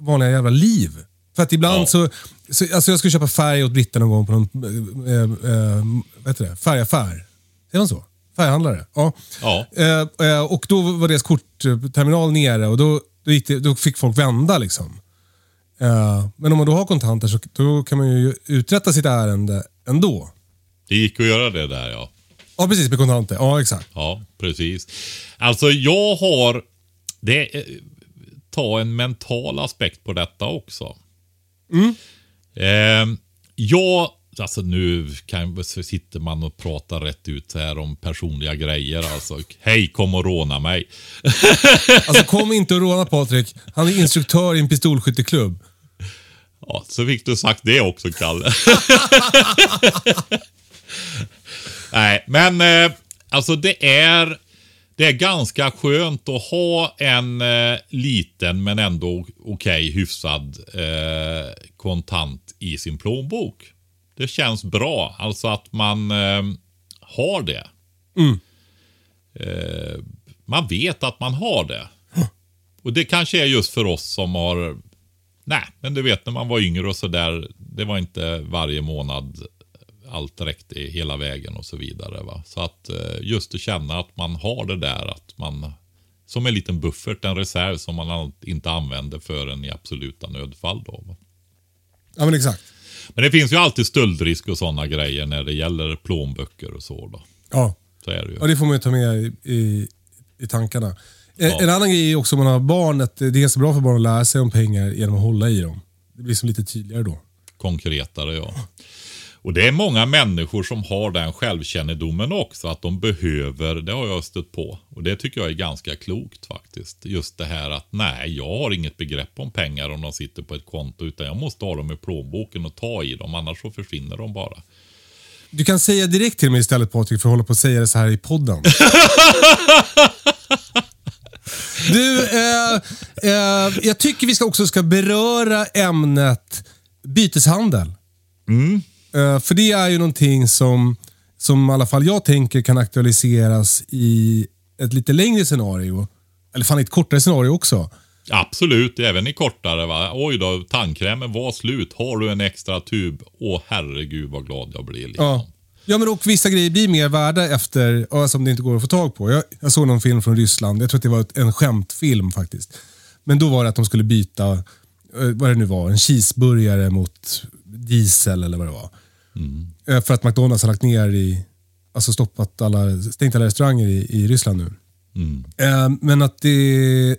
vanliga jävla liv. För att ibland Ja. så, så, alltså jag skulle köpa färg åt Britta någon gång på någon eh, eh, vad heter det? färgaffär. Säger man så? Färghandlare? Ja. Ja. Eh, eh, och då var deras kortterminal nere och då, då, det, då fick folk vända liksom. Eh, men om man då har kontanter så då kan man ju uträtta sitt ärende ändå. Det gick att göra det där ja. Ja, precis med kontanter. Ja, exakt. Ja, precis. Alltså jag har, det, eh, ta en mental aspekt på detta också. Eh, jag, alltså nu kan, så sitter man och pratar rätt ut här om personliga grejer. Alltså, hej kom och råna mig. [LAUGHS] Alltså kom inte och råna Patrik. Han är instruktör i en pistolskytteklubb. Ja, så fick du sagt det också, Kalle. [LAUGHS] Nej, men eh, alltså det är, det är ganska skönt att ha en eh, liten men ändå okej hyfsad eh, kontant i sin plånbok. Det känns bra, alltså att man eh, har det. Eh, man vet att man har det. Och det kanske är just för oss som har Nej, men du vet när man var yngre och sådär. Det var inte varje månad allt räckte hela vägen och så vidare. Va? Så att eh, just att känna att man har det där. att man Som en liten buffert, en reserv som man inte använder förrän i absoluta nödfall. Då, va? Ja, men exakt. Men det finns ju alltid stöldrisk och sådana grejer när det gäller plånböcker och så. Då. Ja, Så är det ju. ja det får man ju ta med i, i, i tankarna. En, Ja. en annan grej är också om man har barn, att det är ganska bra för barn att lära sig om pengar genom att hålla i dem. Det blir som lite tydligare då. konkretare ja. Och det är många människor som har den självkännedomen också, att de behöver, det har jag stött på. Och det tycker jag är ganska klokt faktiskt. Just det här att nej, jag har inget begrepp om pengar om de sitter på ett konto, utan jag måste ha dem i plånboken och ta i dem, annars så försvinner de bara. Du kan säga direkt till mig istället Patrik, för att hålla på att säga det så här i podden. [LAUGHS] Du, eh, eh, jag tycker vi ska också ska beröra ämnet byteshandel. Eh, för det är ju någonting som, som i alla fall jag tänker kan aktualiseras i ett lite längre scenario. Eller fan ett kortare scenario också. Absolut, även i kortare va. Oj då, tandkrämen var slut. Har du en extra tub? Åh herregud vad glad jag blir. Liksom. Ja. Ja, men och vissa grejer blir mer värda efter, som det inte går att få tag på. Jag, jag såg någon film från Ryssland, jag tror att det var en skämtfilm faktiskt. Men då var det att de skulle byta, eh, vad det nu var, en cheeseburgare mot diesel eller vad det var. Eh, För att McDonalds har lagt ner i, alltså stoppat alla, stängt alla restauranger i, i Ryssland nu. Mm. Eh, men att det,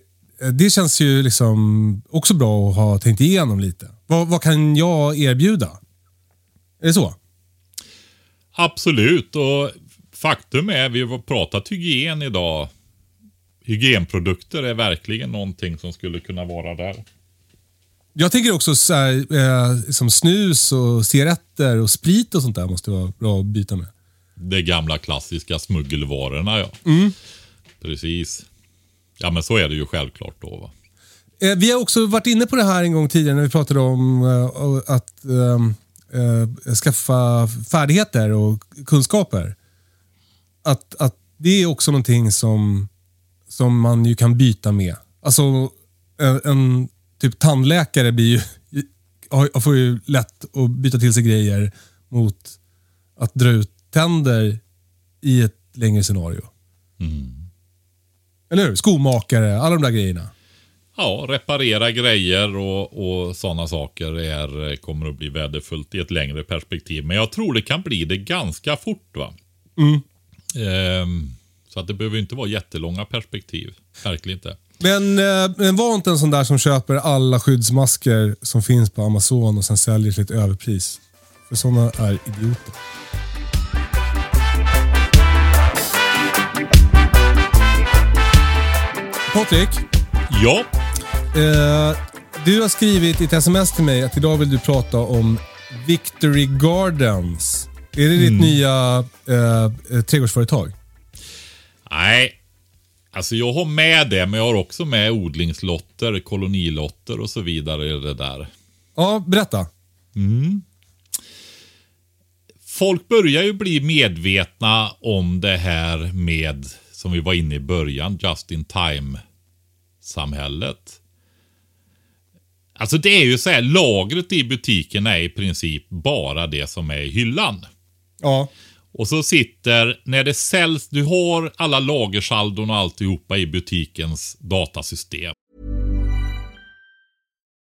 det känns ju liksom också bra att ha tänkt igenom lite. Vad, vad kan jag erbjuda? Är det så? Absolut, och faktum är, vi har pratat hygien idag. Hygienprodukter är verkligen någonting som skulle kunna vara där. Jag tänker också så här, eh, som snus och cigaretter och sprit och sånt där måste vara bra att byta med. De gamla klassiska smuggelvarorna ja. Mm. Precis. Ja men så är det ju självklart då va. Eh, vi har också varit inne på det här en gång tidigare när vi pratade om eh, att ehm, eh, skaffa färdigheter och kunskaper. Att, att det är också någonting som, som man ju kan byta med. Alltså en, en typ tandläkare blir ju, har- får ju lätt att byta till sig grejer mot att dra ut tänder i ett längre scenario. Eller hur? Skomakare, alla de där grejerna. Ja, reparera grejer och, och sådana saker är, kommer att bli värdefullt i ett längre perspektiv. Men jag tror det kan bli det ganska fort. va. Ehm, så att det behöver inte vara jättelånga perspektiv. Verkligen inte. Men, eh, men var inte en sån där som köper alla skyddsmasker som finns på Amazon och sen säljer till ett överpris. För såna är idioter. Patrik, Ja, eh, du har skrivit i ett sms till mig att idag vill du prata om Victory Gardens. Är det ditt nya eh, eh, trädgårdsföretag? nej. Alltså jag har med det, men jag har också med odlingslotter, kolonilotter och så vidare i det där. Ja, berätta. Folk börjar ju bli medvetna om det här med, som vi var inne i början, just in time-samhället. Alltså det är ju så här, lagret i butiken är i princip bara det som är i hyllan. Ja. Och så sitter, när det säljs, du har alla lagersaldon och alltihopa i butikens datasystem.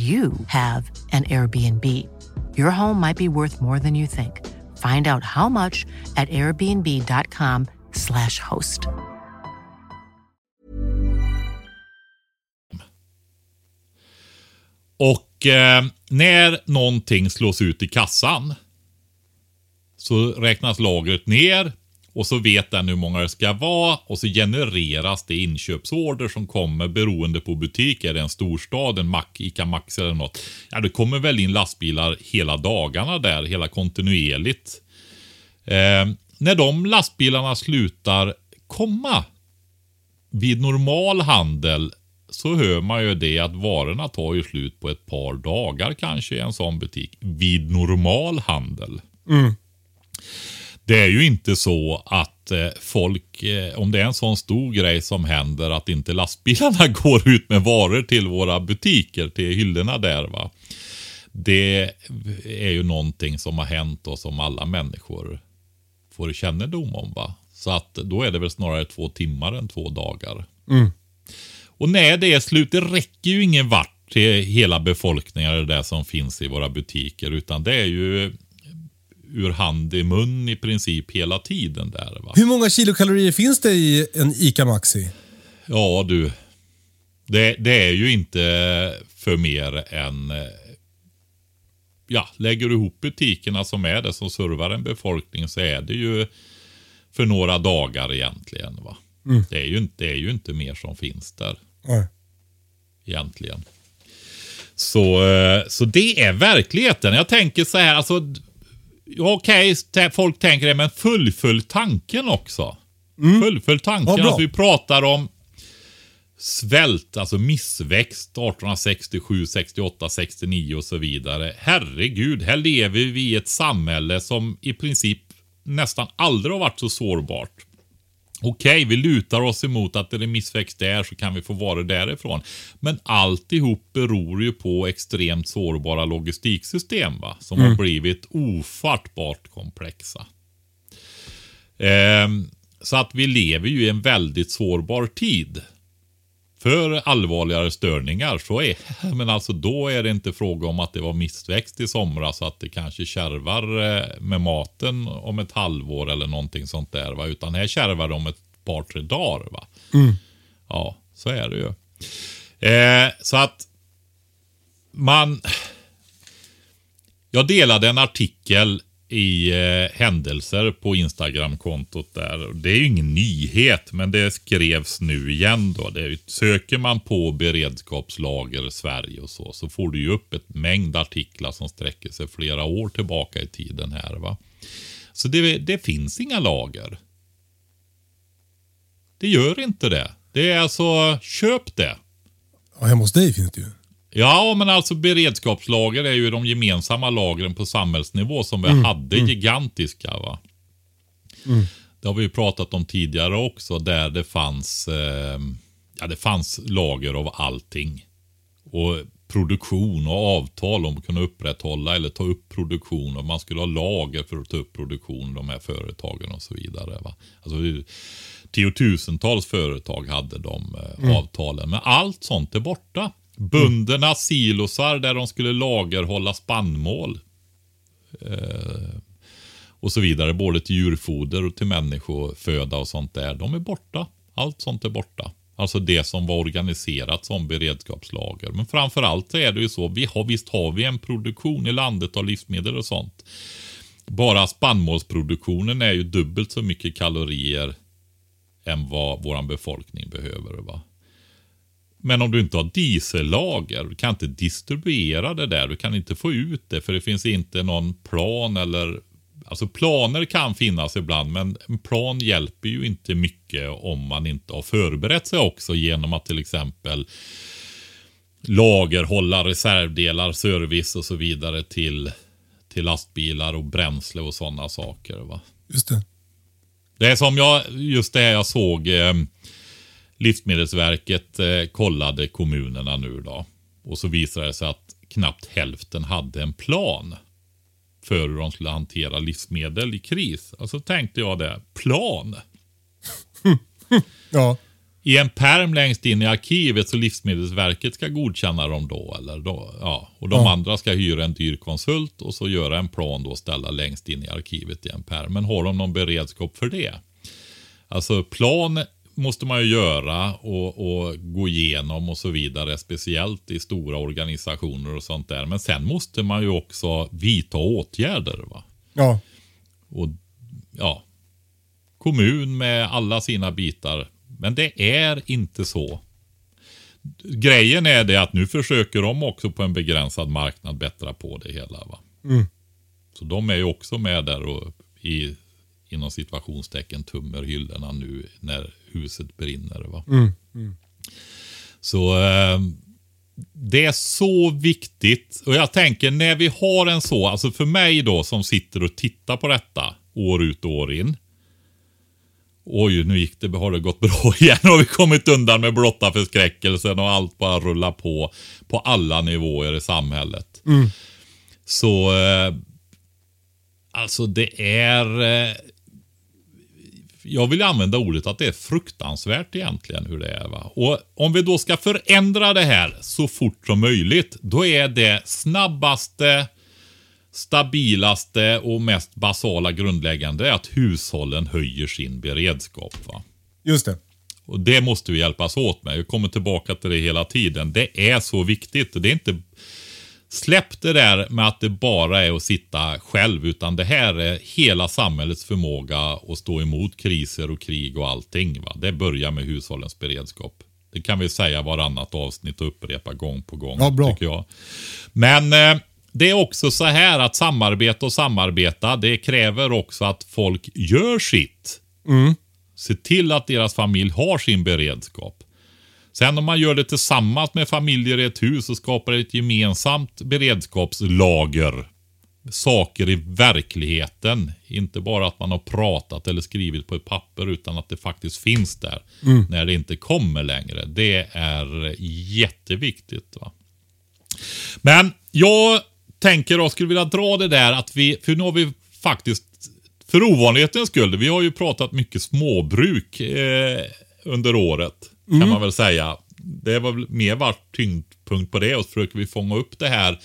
you have an Airbnb. Your home might be worth more than you think. Find out how much at airbnb.com/slash host. Och eh, när någonting slås ut i kassan så räknas lagret ner och så vet den hur många det ska vara och så genereras det inköpsorder som kommer beroende på butik. Är det en storstad, en Mac, Ica Max eller något. Ja, det kommer väl in lastbilar hela dagarna där, hela kontinuerligt. Eh, när de lastbilarna slutar komma vid normal handel så hör man ju det att varorna tar ju slut på ett par dagar kanske i en sån butik. Vid normal handel. Mm. Det är ju inte så att eh, folk, eh, om det är en sån stor grej som händer, att inte lastbilarna [LAUGHS] går ut med varor till våra butiker, till hyllorna där. va. Det är ju någonting som har hänt och som alla människor får kännedom om. va. Så att då är det väl snarare två timmar än två dagar. Och när det är slut, det räcker ju ingen vart till hela befolkningen det där som finns i våra butiker. Utan det är ju ur hand i mun i princip hela tiden där. Va? Hur många kilokalorier finns det i en ICA Maxi? Ja du. Det, det är ju inte för mer än... eh, Ja, lägger du ihop butikerna som är det som servar en befolkning så är det ju för några dagar egentligen. va. Det, är ju inte, det är ju inte mer som finns där Nej. egentligen. Så, eh, så det är verkligheten. Jag tänker så här, alltså. Okej, t- folk tänker det, men fullfölj tanken också. Fullfölj tanken. Ja, alltså, vi pratar om svält, alltså missväxt 1867, 68, 69 och så vidare. Herregud, här lever vi i ett samhälle som i princip nästan aldrig har varit så sårbart. Okej, vi lutar oss emot att det är missväxt där så kan vi få varor därifrån. Men alltihop beror ju på extremt sårbara logistiksystem va? som har blivit ofattbart komplexa. Ehm, så att vi lever ju i en väldigt sårbar tid. För allvarligare störningar så är, [LAUGHS] men alltså då är det inte fråga om att det var missväxt i somras så att det kanske kärvar eh, med maten om ett halvår eller någonting sånt där va. Utan här kärvar det om ett par tre dagar va. Ja, så är det ju. Eh, så att man... Jag delade en artikel i eh, händelser på Instagram-kontot där. Det är ju ingen nyhet, men det skrevs nu igen då. Det är, söker man på beredskapslager Sverige och så, så får du ju upp ett mängd artiklar som sträcker sig flera år tillbaka i tiden här. va. Så det, det finns inga lager. Det gör inte det. Det är alltså, köp det. Ja, hemma hos dig finns det ju. Ja, men alltså beredskapslager är ju de gemensamma lagren på samhällsnivå som vi hade gigantiska. va. Det har vi ju pratat om tidigare också där det fanns, eh, ja, det fanns lager av allting. Och produktion och avtal om att kunna upprätthålla eller ta upp produktion och man skulle ha lager för att ta upp produktion de här företagen och så vidare. Va? Alltså, tiotusentals företag hade de eh, avtalen. Men allt sånt är borta. Böndernas silosar där de skulle lagerhålla spannmål. Eh, och så vidare. Både till djurfoder och till människoföda och sånt där. De är borta. Allt sånt är borta. Alltså det som var organiserat som beredskapslager. Men framförallt så är det ju så. Vi har, visst har vi en produktion i landet av livsmedel och sånt. Bara spannmålsproduktionen är ju dubbelt så mycket kalorier än vad vår befolkning behöver. Va? Men om du inte har diesellager, du kan inte distribuera det där, du kan inte få ut det för det finns inte någon plan eller Alltså planer kan finnas ibland men en plan hjälper ju inte mycket om man inte har förberett sig också genom att till exempel lagerhålla reservdelar, service och så vidare till, till lastbilar och bränsle och sådana saker. Va? Just det. Det är som jag, just det här jag såg eh, Livsmedelsverket eh, kollade kommunerna nu då. Och så visade det sig att knappt hälften hade en plan för hur de skulle hantera livsmedel i kris. Alltså tänkte jag det, plan? [LAUGHS] Ja. I en perm längst in i arkivet så Livsmedelsverket ska godkänna dem då. Eller då ja. Och de Ja. andra ska hyra en dyr konsult och så göra en plan då och ställa längst in i arkivet i en perm. Men har de någon beredskap för det? Alltså plan måste man ju göra och, och gå igenom och så vidare. Speciellt i stora organisationer och sånt där. Men sen måste man ju också vidta åtgärder. va Ja. och ja, kommun med alla sina bitar. Men det är inte så. Grejen är det att nu försöker de också på en begränsad marknad bättra på det hela. Va? Så de är ju också med där och i, inom situationstecken tummer hyllorna nu när huset brinner. Va? Så eh, det är så viktigt. Och jag tänker när vi har en så, alltså för mig då som sitter och tittar på detta år ut och år in. Oj, nu gick det, har det gått bra [LAUGHS] igen. Nu har vi kommit undan med blotta förskräckelsen och allt bara rullar på. På alla nivåer i samhället. Så, eh, alltså det är... Eh, jag vill använda ordet att det är fruktansvärt egentligen hur det är. Va? Och om vi då ska förändra det här så fort som möjligt, då är det snabbaste stabilaste och mest basala grundläggande är att hushållen höjer sin beredskap. Va? Just det. Och Det måste vi hjälpas åt med. Jag kommer tillbaka till det hela tiden. Det är så viktigt. Det är inte Släpp det där med att det bara är att sitta själv, utan det här är hela samhällets förmåga att stå emot kriser och krig och allting. Va? Det börjar med hushållens beredskap. Det kan vi säga varannat avsnitt och upprepa gång på gång. Ja, bra. Tycker jag. Men eh, det är också så här att samarbeta och samarbeta, det kräver också att folk gör sitt. Se till att deras familj har sin beredskap. Sen om man gör det tillsammans med familjer i ett hus och skapar ett gemensamt beredskapslager. Saker i verkligheten. Inte bara att man har pratat eller skrivit på ett papper utan att det faktiskt finns där. När det inte kommer längre. Det är jätteviktigt. Va? Men jag tänker och skulle vilja dra det där att vi, för nu har vi faktiskt för ovanlighetens skull, vi har ju pratat mycket småbruk eh, under året. Kan man väl säga. Det var mer varit tyngdpunkt på det och så försöker vi fånga upp det här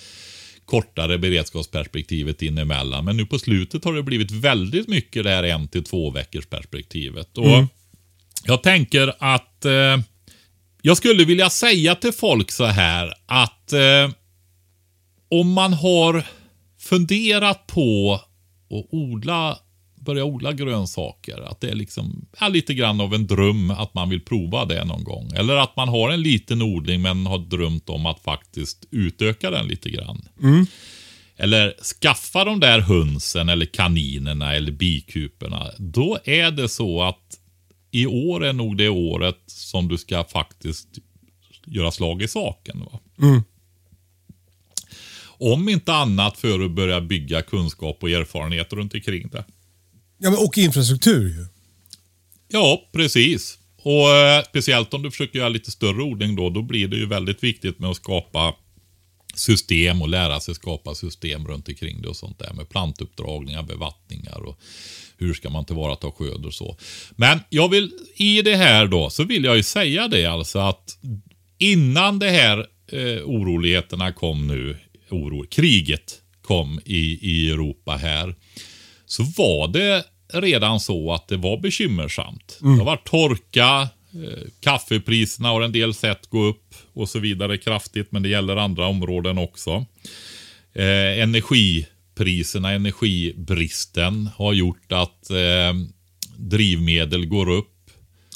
kortare beredskapsperspektivet in emellan. Men nu på slutet har det blivit väldigt mycket det här en till två veckors perspektivet. Och Jag tänker att eh, jag skulle vilja säga till folk så här att eh, om man har funderat på att odla, börja odla grönsaker, att det är liksom ja, lite grann av en dröm att man vill prova det någon gång. Eller att man har en liten odling men har drömt om att faktiskt utöka den lite grann. Eller skaffa de där hönsen eller kaninerna eller bikuporna. Då är det så att i år är nog det året som du ska faktiskt göra slag i saken. Va? Om inte annat för att börja bygga kunskap och erfarenhet runt omkring det. Ja, men, och infrastruktur ju. Ja, precis. Och eh, speciellt om du försöker göra lite större odling då, då blir det ju väldigt viktigt med att skapa system och lära sig skapa system runt omkring det och sånt där med plantuppdragningar, bevattningar och hur ska man tillvarata sköd och så. Men jag vill, i det här då, så vill jag ju säga det alltså att innan det här eh, oroligheterna kom nu, oro, kriget kom i, i Europa här, så var det redan så att det var bekymmersamt. Det var torka, eh, kaffepriserna har en del sett gå upp och så vidare kraftigt, men det gäller andra områden också. Eh, energipriserna, energibristen har gjort att eh, drivmedel går upp.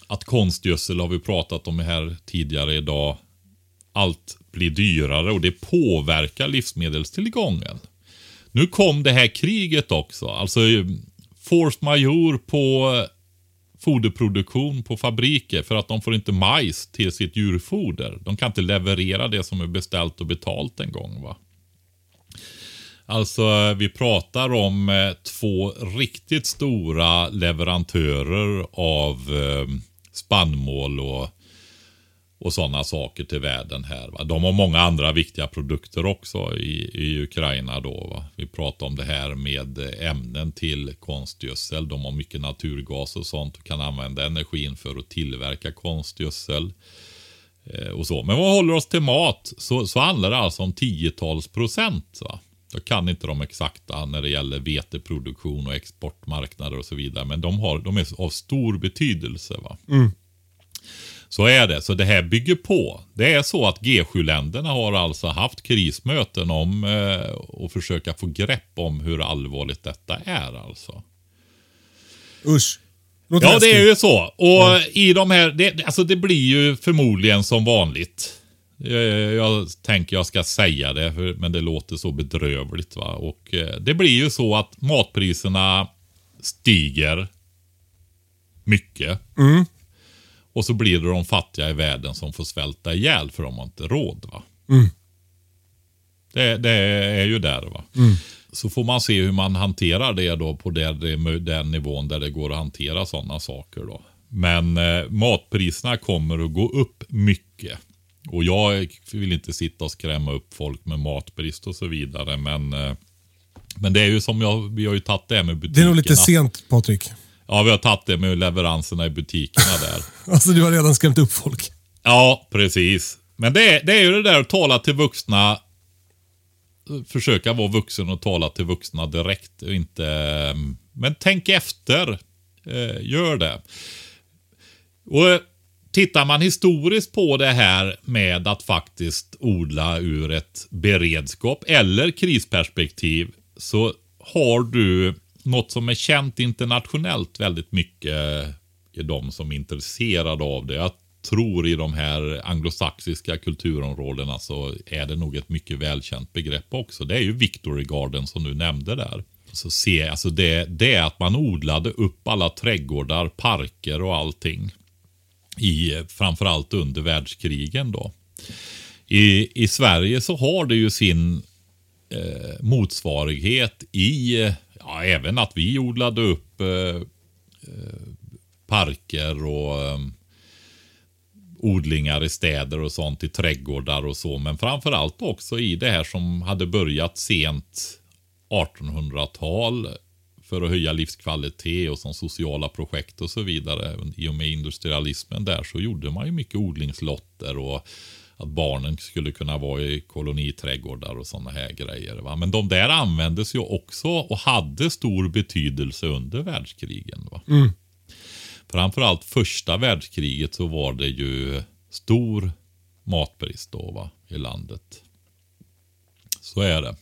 Att konstgödsel har vi pratat om här tidigare idag. Allt blir dyrare och det påverkar livsmedelstillgången. Nu kom det här kriget också. Alltså force major på eh, foderproduktion på fabriker för att de får inte majs till sitt djurfoder. De kan inte leverera det som är beställt och betalt en gång. va. Alltså eh, vi pratar om eh, två riktigt stora leverantörer av eh, spannmål och, och sådana saker till världen här. Va? De har många andra viktiga produkter också i, i Ukraina då. Va? Vi pratar om det här med eh, ämnen till konstgödsel. De har mycket naturgas och sånt och kan använda energin för att tillverka konstgödsel. Eh, och så. Men vad håller oss till mat så, så handlar det alltså om tiotals procent. Va? Jag kan inte de exakta när det gäller veteproduktion och exportmarknader och så vidare. Men de, har, de är av stor betydelse. Va? Mm. Så är det. Så det här bygger på. Det är så att G7-länderna har alltså haft krismöten om eh, att försöka få grepp om hur allvarligt detta är. alltså. Usch. Låter Ja, det är ju så. Och i de här, det, alltså det blir ju förmodligen som vanligt. Eh, Jag tänker jag ska säga det, för- men det låter så bedrövligt. Va? Och eh, Det blir ju så att matpriserna stiger mycket. Och så blir det de fattiga i världen som får svälta ihjäl för de har inte råd. Va? Det, det är ju där. va. Så får man se hur man hanterar det då på den, den nivån där det går att hantera sådana saker. då. Men eh, matpriserna kommer att gå upp mycket. Och jag vill inte sitta och skrämma upp folk med matbrist och så vidare. Men, eh, men det är ju som jag, vi har ju tagit det med Det butikerna. är nog lite sent Patrik. Ja, vi har tagit det med leveranserna i butikerna där. [LAUGHS] Alltså du har redan skrämt upp folk. Ja, precis. Men det är, det är ju det där att tala till vuxna försöka vara vuxen och tala till vuxna direkt. Och inte, men tänk efter. Eh, gör det. Och Tittar man historiskt på det här med att faktiskt odla ur ett beredskap eller krisperspektiv så har du något som är känt internationellt väldigt mycket är de som är intresserade av det. Jag tror i de här anglosaxiska kulturområdena så är det nog ett mycket välkänt begrepp också. Det är ju Victory Garden som du nämnde där. Så se, alltså det, det är att man odlade upp alla trädgårdar, parker och allting. I, framförallt under världskrigen då. I, I Sverige så har det ju sin eh, motsvarighet i, ja, även att vi odlade upp eh, eh parker och eh, odlingar i städer och sånt, i trädgårdar och så. Men framför allt också i det här som hade börjat sent 1800-tal för att höja livskvalitet och som sociala projekt och så vidare. I och med industrialismen där så gjorde man ju mycket odlingslotter och att barnen skulle kunna vara i koloniträdgårdar och sådana här grejer. Va? Men de där användes ju också och hade stor betydelse under världskrigen. Va? Mm. Framförallt första världskriget så var det ju stor matbrist då va, i landet. Så är det.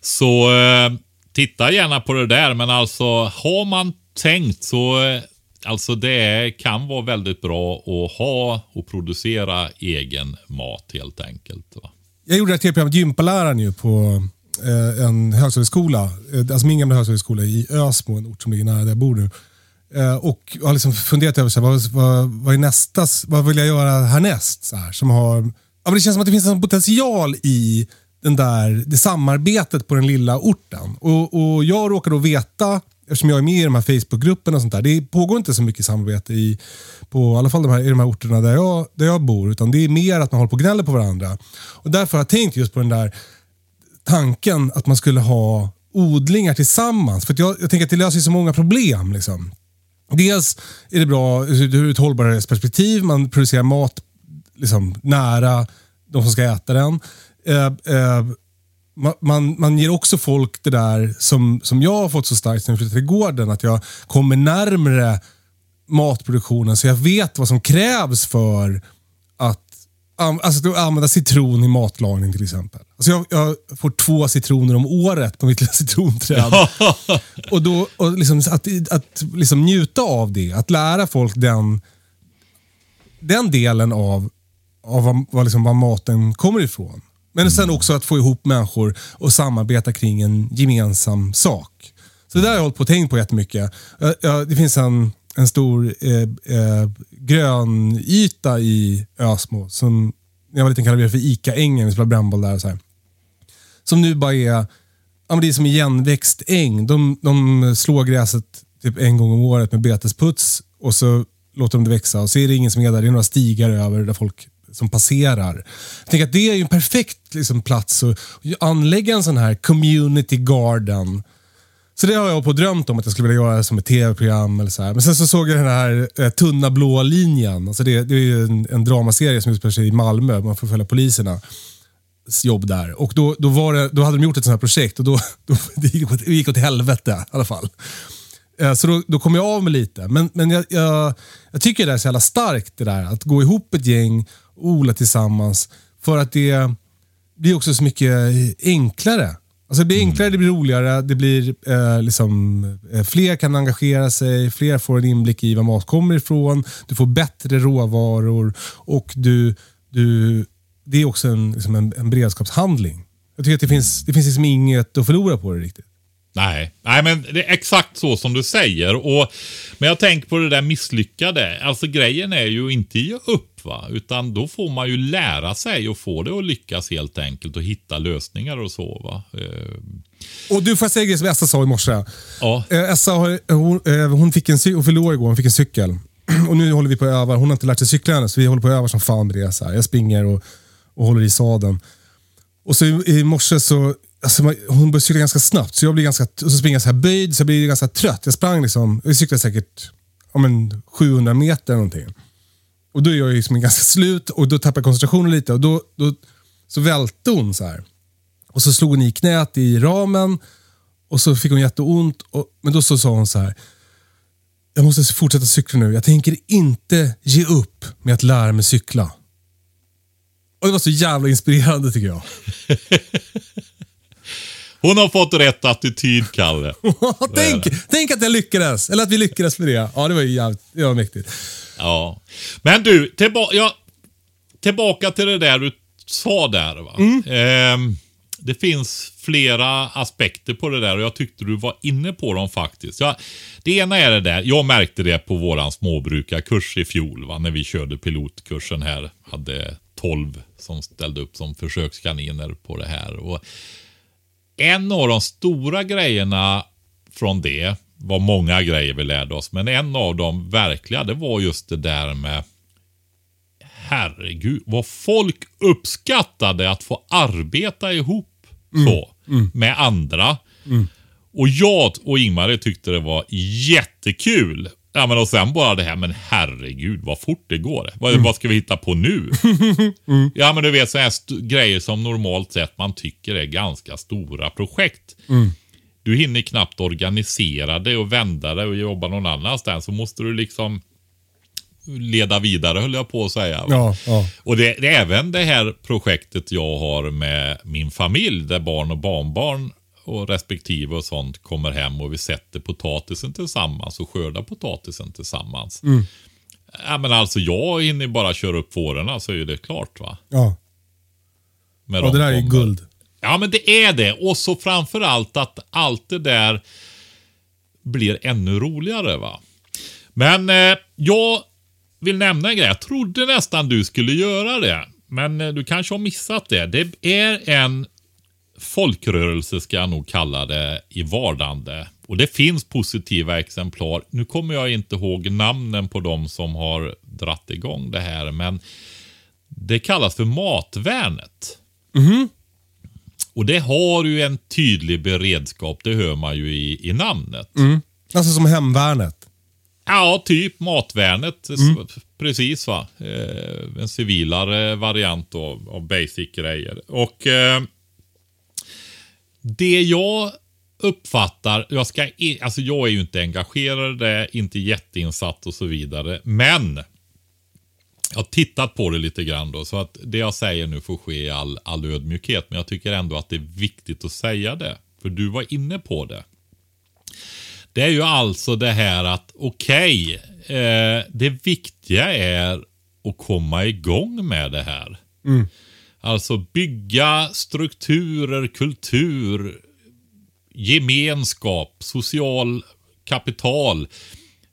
Så eh, titta gärna på det där, men alltså har man tänkt så eh, Alltså det kan vara väldigt bra att ha och producera egen mat helt enkelt. Va? Jag gjorde ett tv-program, Gympaläraren, ju på eh, en högstadieskola. Eh, alltså min gamla högstadieskola i Ösmo, en ort som ligger nära där jag bor nu. Eh, och har liksom funderat över så här, vad, vad, vad, är nästa, vad vill jag göra härnäst? Så här, som har, ja, men det känns som att det finns en potential i den där, det samarbetet på den lilla orten. Och, och Jag råkar då veta, eftersom jag är med i de här Facebookgrupperna och sånt där, det pågår inte så mycket samarbete i, på i alla fall de här, i de här orterna där jag, där jag bor. Utan det är mer att man håller på och gnäller på varandra. Och Därför har jag tänkt just på den där tanken att man skulle ha odlingar tillsammans. För jag, jag tänker att det löser så många problem. Liksom. Dels är det bra ur ett hållbarhetsperspektiv. Man producerar mat liksom, nära de som ska äta den. Eh, eh, man, man ger också folk det där som, som jag har fått så starkt sen jag flyttade till gården. Att jag kommer närmre matproduktionen så jag vet vad som krävs för att alltså, att använda citron i matlagning till exempel. Alltså jag, jag, får två citroner om året på mitt lilla citronträd. [LAUGHS] och då, och liksom, att att liksom njuta av det, att lära folk den, den delen av, av vad, vad, liksom, vad maten kommer ifrån. Men mm. sen också att få ihop människor och samarbeta kring en gemensam sak. Så det där har jag hållit på och tänkt på jättemycket. Det finns en, en stor eh, eh, grön yta i Ösmo som när jag var liten kallade vi för ICA-ängen. Vi spelade brännboll där och så här. Som nu bara är, ja, det är som igenväxt äng. De, de slår gräset typ en gång om året med betesputs och så låter de det växa och så är det ingen som är där. Det är några stigar över där folk som passerar. Jag tänker att det är en perfekt liksom, plats att anlägga en sån här community garden. Så det har jag på drömt om att jag skulle vilja göra som ett tv-program. eller så här. Men sen så såg jag den här eh, Tunna blå linjen. Alltså det, det är en, en dramaserie som utspelar sig i Malmö. Man får följa poliserna jobb där. Och då, då, var det, då hade de gjort ett sånt här projekt och då, [LAUGHS] då det gick, åt, det gick åt helvete i alla fall. Eh, så då, då kom jag av mig lite. Men, men jag, jag, jag, tycker det är så jävla starkt det där att gå ihop ett gäng odla tillsammans. För att det blir också så mycket enklare. Alltså det blir mm. enklare, det blir roligare, det blir eh, liksom, eh, fler kan engagera sig, fler får en inblick i var mat kommer ifrån, du får bättre råvaror och du, du det är också en, liksom en, en beredskapshandling. Jag tycker att det finns, det finns liksom inget att förlora på det riktigt. Nej, nej men det är exakt så som du säger. Och, men jag tänker på det där misslyckade. Alltså grejen är ju inte ge upp va. Utan då får man ju lära sig och få det att lyckas helt enkelt och hitta lösningar och så va. Och du får säga grejer som Essa sa i morse. Ja. Eh, Essa hon, eh, hon, fick en, hon förlorade igår, hon fick en cykel. [CLEARS THROAT] Och nu håller vi på att öva. Hon har inte lärt sig cykla ännu så vi håller på att öva som fan med det. Så här. Jag springer och och håller i sadeln. Och så i, i morse så, alltså, hon började cykla ganska snabbt så jag blir ganska, och så springer jag så här böjd så jag blir ganska trött. Jag sprang liksom, jag cyklade säkert om en 700 meter någonting. Och då är jag liksom ganska slut och då tappar jag koncentrationen lite och då, då så välte hon så här. Och så slog hon i knät i ramen och så fick hon jätteont. Och, men då så sa hon så här. Jag måste fortsätta cykla nu. Jag tänker inte ge upp med att lära mig cykla. Och Det var så jävla inspirerande tycker jag. [LAUGHS] Hon har fått rätt attityd, Kalle. [LAUGHS] tänk, tänk att jag lyckades. Eller att vi lyckades med det. Ja, det var ju jävligt det var mäktigt. Ja. Men du, tillba ja, tillbaka till det där du sa där. Va? Ehm, det finns flera aspekter på det där och jag tyckte du var inne på dem faktiskt. Ja, det ena är det där, jag märkte det på våran småbrukarkurs i fjol va, när vi körde pilotkursen här. Hade 12 som ställde upp som försökskaniner på det här. Och en av de stora grejerna från det var många grejer vi lärde oss, men en av de verkliga, det var just det där med herregud, vad folk uppskattade att få arbeta ihop så med andra. Och jag och Ingmar tyckte det var jättekul. Ja, men och sen bara det här, men herregud vad fort det går. Vad, vad ska vi hitta på nu? [LAUGHS] Ja, men du vet så här grejer som normalt sett man tycker är ganska stora projekt. Du hinner knappt organisera det och vända det och jobba någon annanstans. Så måste du liksom leda vidare höll jag på att säga. Ja, ja. Och det, det är även det här projektet jag har med min familj där barn och barnbarn och respektive och sånt kommer hem och vi sätter potatisen tillsammans och skördar potatisen tillsammans. Ja, men alltså jag hinner bara köra upp fårorna så är det klart va. Ja. Med ja, de det där är kommer. guld. Ja, men det är det. Och så framför allt att allt det där blir ännu roligare. va. Men eh, jag vill nämna en grej. Jag trodde nästan du skulle göra det. Men eh, du kanske har missat det. Det är en folkrörelse, ska jag nog kalla det, i vardande. Och det finns positiva exemplar. Nu kommer jag inte ihåg namnen på de som har dratt igång det här, men det kallas för Matvärnet. Och det har ju en tydlig beredskap, det hör man ju i, i namnet. Alltså som hemvärnet. Ja, typ Matvärnet. s- Precis va. Eh, en civilare variant av, av basic-grejer. Och eh, det jag uppfattar, jag, ska, alltså jag är ju inte engagerad i det, inte jätteinsatt och så vidare. Men jag har tittat på det lite grann då, så att det jag säger nu får ske i all, all ödmjukhet. Men jag tycker ändå att det är viktigt att säga det. För du var inne på det. Det är ju alltså det här att okej, eh, det viktiga är att komma igång med det här. Mm. Alltså bygga strukturer, kultur, gemenskap, social kapital.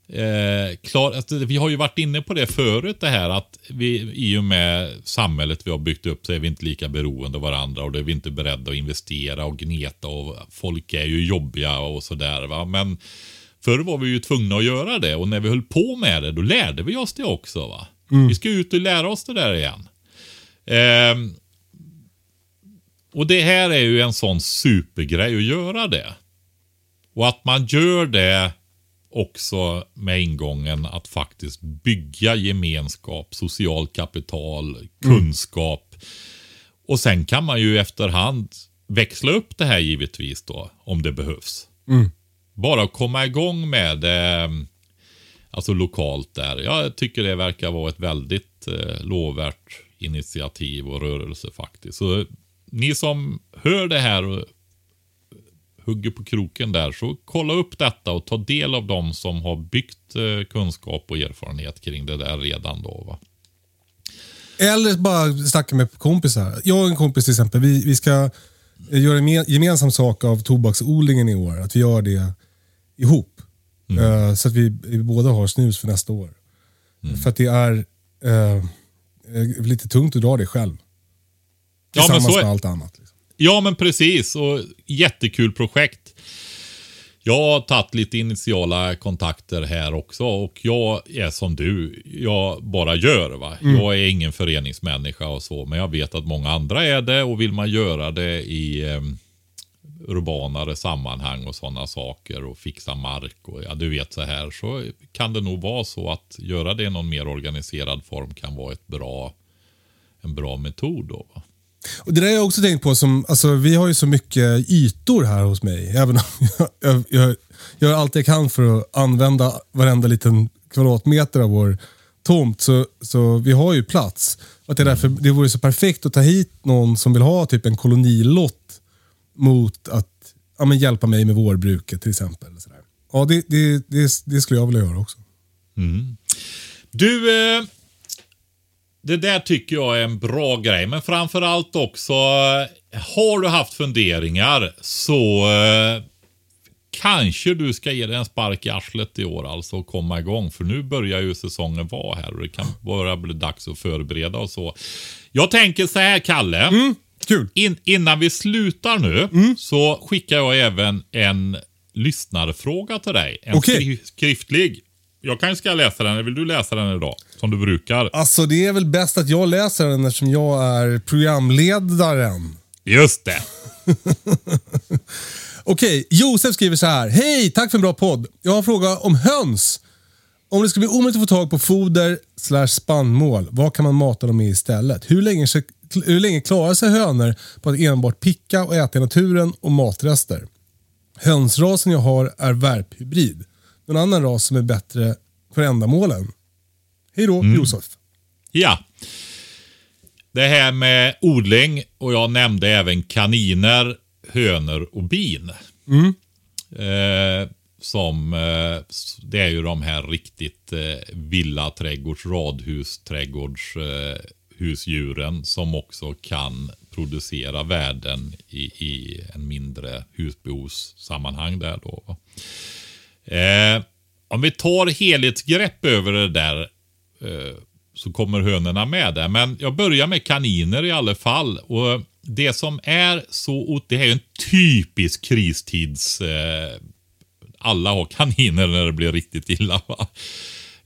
Eh, klar, alltså, vi har ju varit inne på det förut det här att vi i och med samhället vi har byggt upp så är vi inte lika beroende av varandra och då är vi inte beredda att investera och gneta och folk är ju jobbiga och sådär va. Men förr var vi ju tvungna att göra det och när vi höll på med det då lärde vi oss det också va. Vi ska ut och lära oss det där igen. Ehm, och det här är ju en sån supergrej att göra det. Och att man gör det också med ingången att faktiskt bygga gemenskap, social kapital, kunskap. Och sen kan man ju efterhand växla upp det här givetvis då, om det behövs. Bara att komma igång med det, alltså lokalt där. Jag tycker det verkar vara ett väldigt eh, lovvärt initiativ och rörelse faktiskt. Så ni som hör det här och hugger på kroken där, så kolla upp detta och ta del av de som har byggt eh, kunskap och erfarenhet kring det där redan då. Va? Eller bara snacka med kompisar. Jag och en kompis till exempel, vi, vi ska eh, göra en me- gemensam sak av tobaksodlingen i år. Att vi gör det ihop. Eh, så att vi, vi båda har snus för nästa år. För att det är eh, lite tungt att dra det själv. Ja, men Tillsammans så är- med allt annat. Liksom. Ja, men precis. Och jättekul projekt. Jag har tagit lite initiala kontakter här också och jag är som du. Jag bara gör. va. Jag är ingen föreningsmänniska och så, men jag vet att många andra är det och vill man göra det i eh, urbanare sammanhang och sådana saker och fixa mark och ja, du vet så här så kan det nog vara så att göra det i någon mer organiserad form kan vara ett bra, en bra metod. Då, va? Och det där har jag också tänkt på, som, alltså, vi har ju så mycket ytor här hos mig. Även om [LAUGHS] jag, jag, jag gör allt jag kan för att använda varenda liten kvadratmeter av vår tomt. Så, så vi har ju plats. Att det, är därför, det vore så perfekt att ta hit någon som vill ha typ en kolonilott mot att ja, men hjälpa mig med vårbruket till exempel. Ja, det, det, det, det skulle jag vilja göra också. Du, eh, det där tycker jag är en bra grej. Men framförallt också, eh, har du haft funderingar så eh, kanske du ska ge dig en spark i arslet i år alltså och komma igång. För nu börjar ju säsongen vara här och det kan börja bli dags att förbereda och så. Jag tänker så här, Kalle. Kul. In, innan vi slutar nu så skickar jag även en lyssnarfråga till dig. En skri- skriftlig. Jag kanske ska läsa den, vill du läsa den idag? Som du brukar. Alltså det är väl bäst att jag läser den eftersom jag är programledaren. Just det. [LAUGHS] Okej, Josef skriver så här. Hej, tack för en bra podd. Jag har en fråga om höns. Om det ska bli omöjligt att få tag på foder slash spannmål, vad kan man mata dem med istället? Hur länge, hur länge klarar sig hönor på att enbart picka och äta i naturen och matrester? Hönsrasen jag har är värphybrid. Någon annan ras som är bättre för ändamålen? Hej då, Josef. Ja. Det här med odling och jag nämnde även kaniner, hönor och bin. Eh, som, eh, det är ju de här riktigt eh, villaträdgårds, radhusträdgårds, eh, husdjuren som också kan producera värden i, i en mindre husbehovssammanhang där då. Eh, om vi tar helhetsgrepp över det där eh, så kommer hönorna med där. Men jag börjar med kaniner i alla fall. Och Det som är så, det här är en typisk kristids... Eh, alla har kaniner när det blir riktigt illa. Va?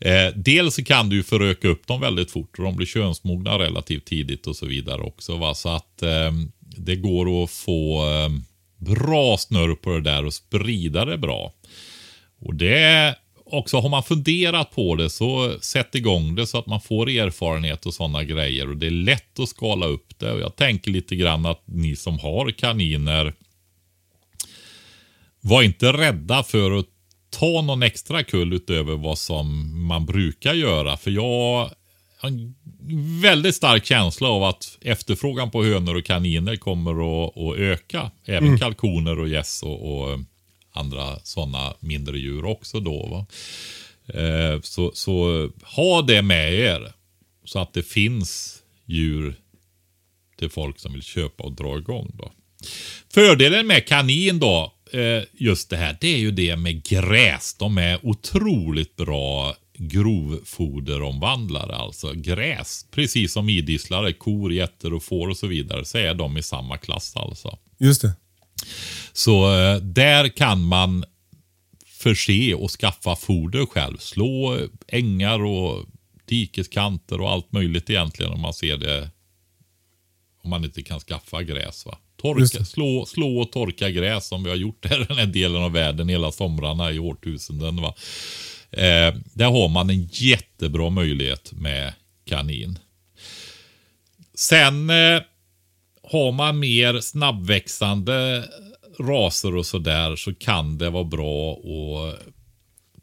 Eh, dels så kan du ju föröka upp dem väldigt fort och de blir könsmogna relativt tidigt och så vidare också. Va? Så att eh, det går att få eh, bra snurr på det där och sprida det bra. Och det också, har man funderat på det så sätt igång det så att man får erfarenhet och sådana grejer. Och det är lätt att skala upp det. Och jag tänker lite grann att ni som har kaniner, var inte rädda för att ta någon extra kull utöver vad som man brukar göra. För jag har en väldigt stark känsla av att efterfrågan på hönor och kaniner kommer att, att öka. Även kalkoner och gäss och, och andra sådana mindre djur också då. Va? Eh, så, så ha det med er. Så att det finns djur till folk som vill köpa och dra igång. Då. Fördelen med kanin då, eh, just det här, det är ju det med gräs. De är otroligt bra grovfoderomvandlare, alltså gräs. Precis som idisslare, kor, getter och får och så vidare, så är de i samma klass alltså. Just det. Så eh, där kan man förse och skaffa foder själv. Slå ängar och dikeskanter och allt möjligt egentligen om man ser det. Om man inte kan skaffa gräs. Va? Torka, slå, slå och torka gräs som vi har gjort här i [LAUGHS] den här delen av världen hela somrarna i årtusenden. Va? Eh, där har man en jättebra möjlighet med kanin. Sen eh, har man mer snabbväxande raser och sådär så kan det vara bra att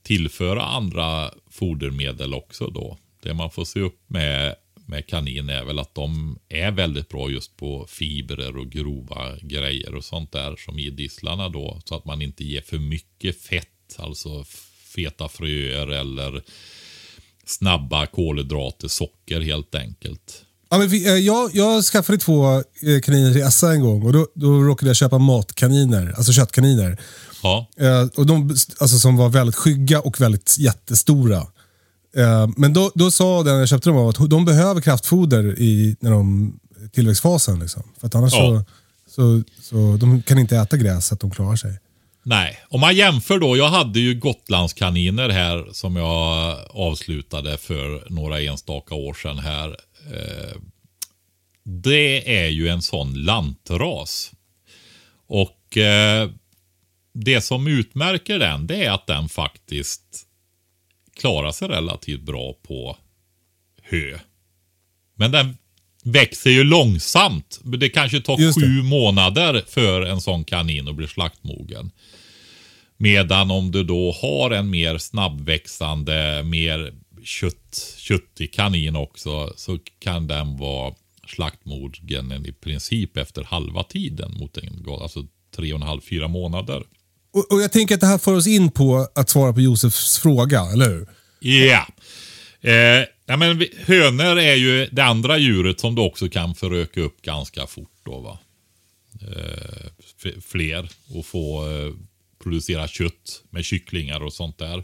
tillföra andra fodermedel också då. Det man får se upp med, med kanin är väl att de är väldigt bra just på fibrer och grova grejer och sånt där som i disslarna då. Så att man inte ger för mycket fett, alltså feta fröer eller snabba kolhydrater, socker helt enkelt. Ja, men vi, eh, jag, jag skaffade två eh, kaniner till Essa en gång och då, då råkade jag köpa matkaniner, alltså köttkaniner. Ja, Eh, och de, alltså, som var väldigt skygga och väldigt jättestora. Men då, då sa den jag köpte dem av att de behöver kraftfoder i när de, tillväxtfasen. Liksom. För att annars Ja. så, så, så de kan inte äta gräs så att de klarar sig. Nej, om man jämför då. Jag hade ju Gotlandskaniner här som jag avslutade för några enstaka år sedan här. Eh, Det är ju en sån lantras. Och eh, det som utmärker den, det är att den faktiskt klarar sig relativt bra på hö. Men den växer ju långsamt. Det kanske tar Just det. sju månader för en sån kanin att bli slaktmogen. Medan om du då har en mer snabbväxande, mer kött, köttig kanin också så kan den vara slaktmogen i princip efter halva tiden mot en alltså tre och en halv, fyra månader. Och, och jag tänker att det här får oss in på att svara på Josefs fråga, eller hur? Ja. Eh, ja, men vi- hönor är ju det andra djuret som du också kan föröka upp ganska fort. Då, va? Eh, fler och få eh, producera kött med kycklingar och sånt där.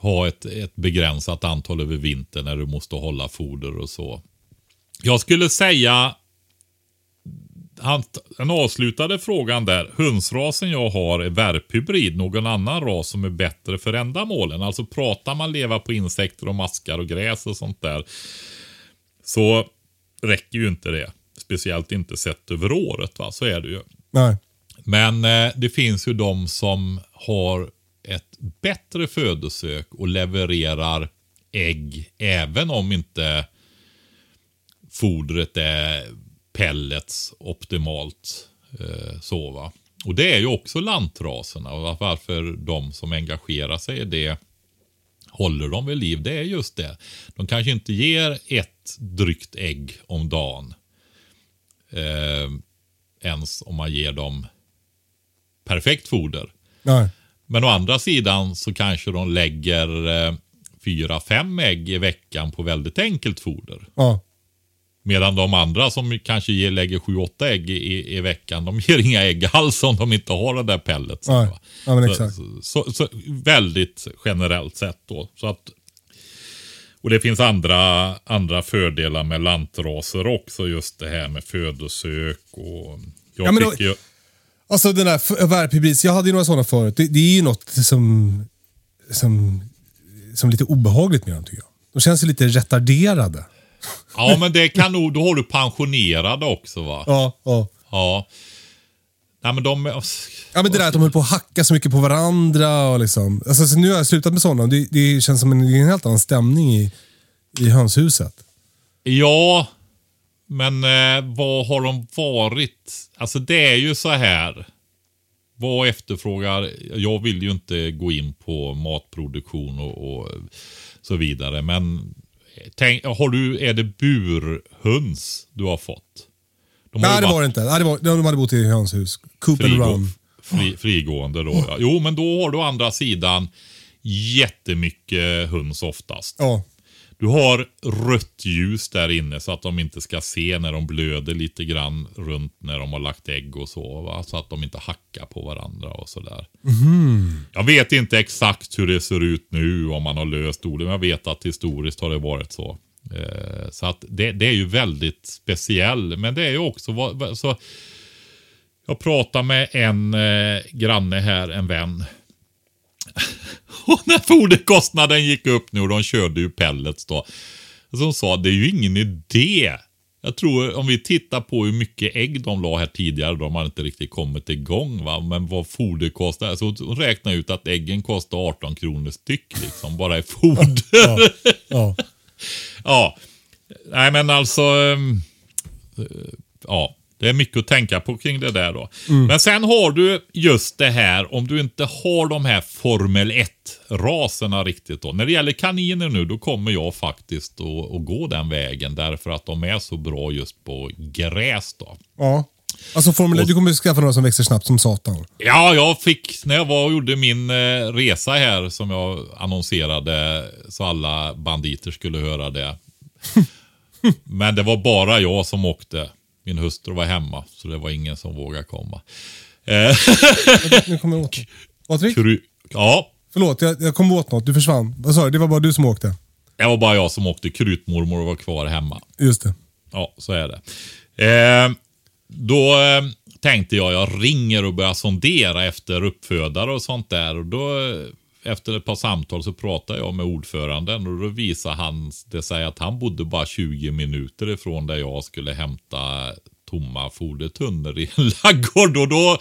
Ha ett, ett begränsat antal över vintern när du måste hålla foder och så. Jag skulle säga han, den avslutade frågan där. Hönsrasen jag har är värphybrid. Någon annan ras som är bättre för ändamålen. Alltså pratar man leva på insekter och maskar och gräs och sånt där. Så räcker ju inte det. Speciellt inte sett över året. Va? Så är det ju. Nej. Men eh, det finns ju de som har ett bättre födosök och levererar ägg även om inte fodret är pellets optimalt. Eh, så va. Och det är ju också lantraserna och varför de som engagerar sig i det håller dem vid liv. Det är just det. De kanske inte ger ett drygt ägg om dagen. Eh, ens om man ger dem perfekt foder. Nej. Men å andra sidan så kanske de lägger eh, fyra, fem ägg i veckan på väldigt enkelt foder. Ja. Medan de andra som kanske ger, lägger sju, åtta ägg i, i veckan, de ger inga ägg alls om de inte har det där pellet. Ja, så, så, så, väldigt generellt sett då. Så att, och det finns andra, andra fördelar med lantraser också. Just det här med födosök och jag Ja, men då- ju, Alltså den där värphybris, jag hade ju några sådana förut. Det, det är ju något som, som, som lite obehagligt med dem tycker jag. De känns ju lite retarderade. Ja, men det kan nog, då har du pensionerade också va? Ja, ja. Ja. Nej, men de... Ja men det där att de höll på att hacka så mycket på varandra och liksom. Alltså, så nu har jag slutat med sådana. Det, det känns som en, en helt annan stämning i, i hönshuset. Ja, men eh, vad har de varit? Alltså det är ju så här. Vad efterfrågar? Jag vill ju inte gå in på matproduktion och, och så vidare. Men tänk, har du, är det burhöns du har fått? De har Nej det var det inte. Nej, det var, de hade bott i hönshus. Coop and run. fri, frigående då. Ja. Jo, men då har du å andra sidan jättemycket höns oftast. Ja. Du har rött ljus där inne så att de inte ska se när de blöder lite grann runt när de har lagt ägg och så. Va? Så att de inte hackar på varandra och sådär. Jag vet inte exakt hur det ser ut nu om man har löst orden. Men jag vet att historiskt har det varit så. Eh, så att det, det är ju väldigt speciell. Men det är ju också vad, vad- så. Jag pratade med en eh, granne här, en vän. Och [LAUGHS] när foderkostnaden gick upp nu och de körde ju pellets då. Som sa, det är ju ingen idé. Jag tror om vi tittar på hur mycket ägg de la här tidigare, de har inte riktigt kommit igång. Va? Men vad foder kostar. Så hon räknar ut att äggen kostar 18 kronor styck liksom, bara i foder. Ja. Ja, [LAUGHS] nej men alltså. ehm, eh, ja, det är mycket att tänka på kring det där då. Men sen har du just det här om du inte har de här Formel 1-raserna riktigt då. När det gäller kaniner nu, då kommer jag faktiskt att, gå den vägen därför att de är så bra just på gräs då. ja. Alltså Formel du kommer skaffa några som växer snabbt som satan. Ja, jag fick, när jag var och gjorde min eh, resa här som jag annonserade så alla banditer skulle höra det. [LAUGHS] Men det var bara jag som åkte. Min hustru var hemma, så det var ingen som vågade komma. Eh, Nu kommer jag åt. Patrik? kru- ja, Förlåt, jag, jag kom åt något. Du försvann. Vad sa du? Det var bara du som åkte. det var bara jag som åkte. Krutmormor var kvar hemma. Just det. Ja, så är det. Eh, då eh, tänkte jag, jag ringer och börjar sondera efter uppfödare och sånt där. Och då, eh, efter ett par samtal så pratade jag med ordföranden och då visade han det sig att han bodde bara 20 minuter ifrån där jag skulle hämta tomma fodertunnor i en [LAUGHS] laggård. Och då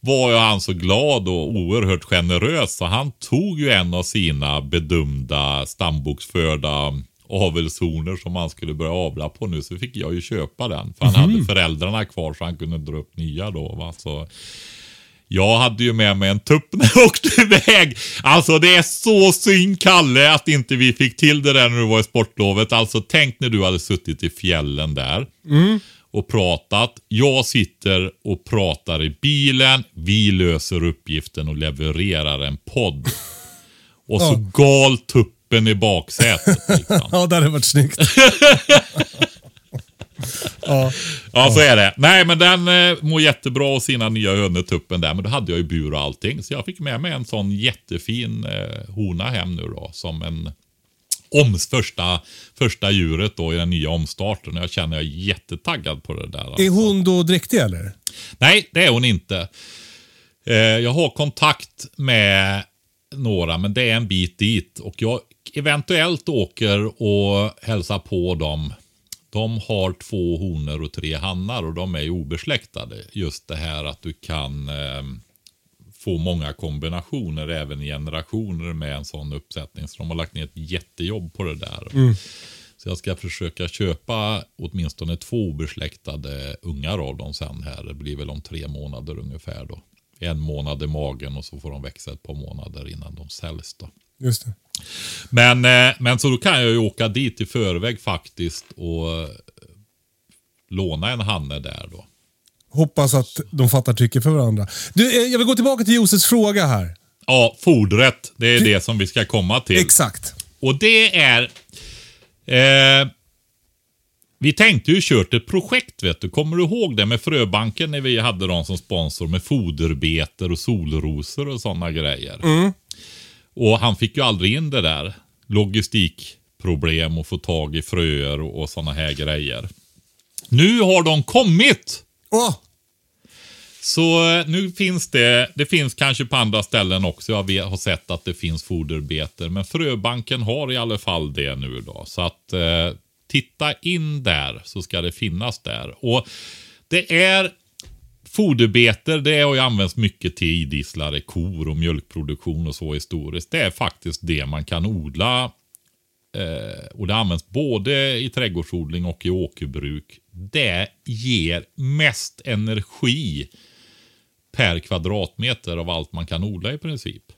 var ju han så glad och oerhört generös så han tog ju en av sina bedömda stamboksförda avelshonor som han skulle börja avla på nu. Så fick jag ju köpa den. För han hade föräldrarna kvar så han kunde dra upp nya då. Va? Så jag hade ju med mig en tupp när jag [LAUGHS] åkte iväg. Alltså det är så synd Kalle att inte vi fick till det där när du var i sportlovet. Alltså tänk när du hade suttit i fjällen där. Och pratat. Jag sitter och pratar i bilen. Vi löser uppgiften och levererar en podd. Och så gal tuppen i baksätet. Liksom. [LAUGHS] Ja, det hade varit snyggt. [LAUGHS] ja. Ja, så är det. Nej, men den eh, mår jättebra av sina nya hönor, tuppen där. Men då hade jag ju bur och allting. Så jag fick med mig en sån jättefin eh, hona hem nu då. Som en oms första, första djuret då i den nya omstarten. Jag känner jag är jättetaggad på det där. Alltså. Är hon då dräktig eller? Nej, det är hon inte. Eh, jag har kontakt med några, men det är en bit dit. Och jag eventuellt åker och hälsar på dem. De har två honor och tre hannar och de är ju obesläktade. Just det här att du kan eh, få många kombinationer även generationer med en sån uppsättning. Så de har lagt ner ett jättejobb på det där. Så jag ska försöka köpa åtminstone två obesläktade ungar av dem sen här. Det blir väl om tre månader ungefär då. En månad i magen och så får de växa ett par månader innan de säljs då. Just det. Men, eh, men så då kan jag ju åka dit i förväg faktiskt och eh, låna en hanne där då. Hoppas att de fattar trycket för varandra. Du, eh, jag vill gå tillbaka till Josefs fråga här. Ja, fodret. Det är det som vi ska komma till. Exakt. Och det är... Eh, vi tänkte ju kört ett projekt, vet du. Kommer du ihåg det med Fröbanken när vi hade dem som sponsor med foderbeter och solrosor och sådana grejer? Och han fick ju aldrig in det där. Logistikproblem och få tag i fröer och, och sådana här grejer. Nu har de kommit! Åh! Så eh, nu finns det, det finns kanske på andra ställen också. Jag har sett att det finns foderbeter. Men Fröbanken har i alla fall det nu då. Så att eh, titta in där så ska det finnas där. Och det är foderbeter, det har ju använts mycket till idisslare, kor och mjölkproduktion och så historiskt. Det är faktiskt det man kan odla Eh, och det används både i trädgårdsodling och i åkerbruk. Det ger mest energi per kvadratmeter av allt man kan odla i princip.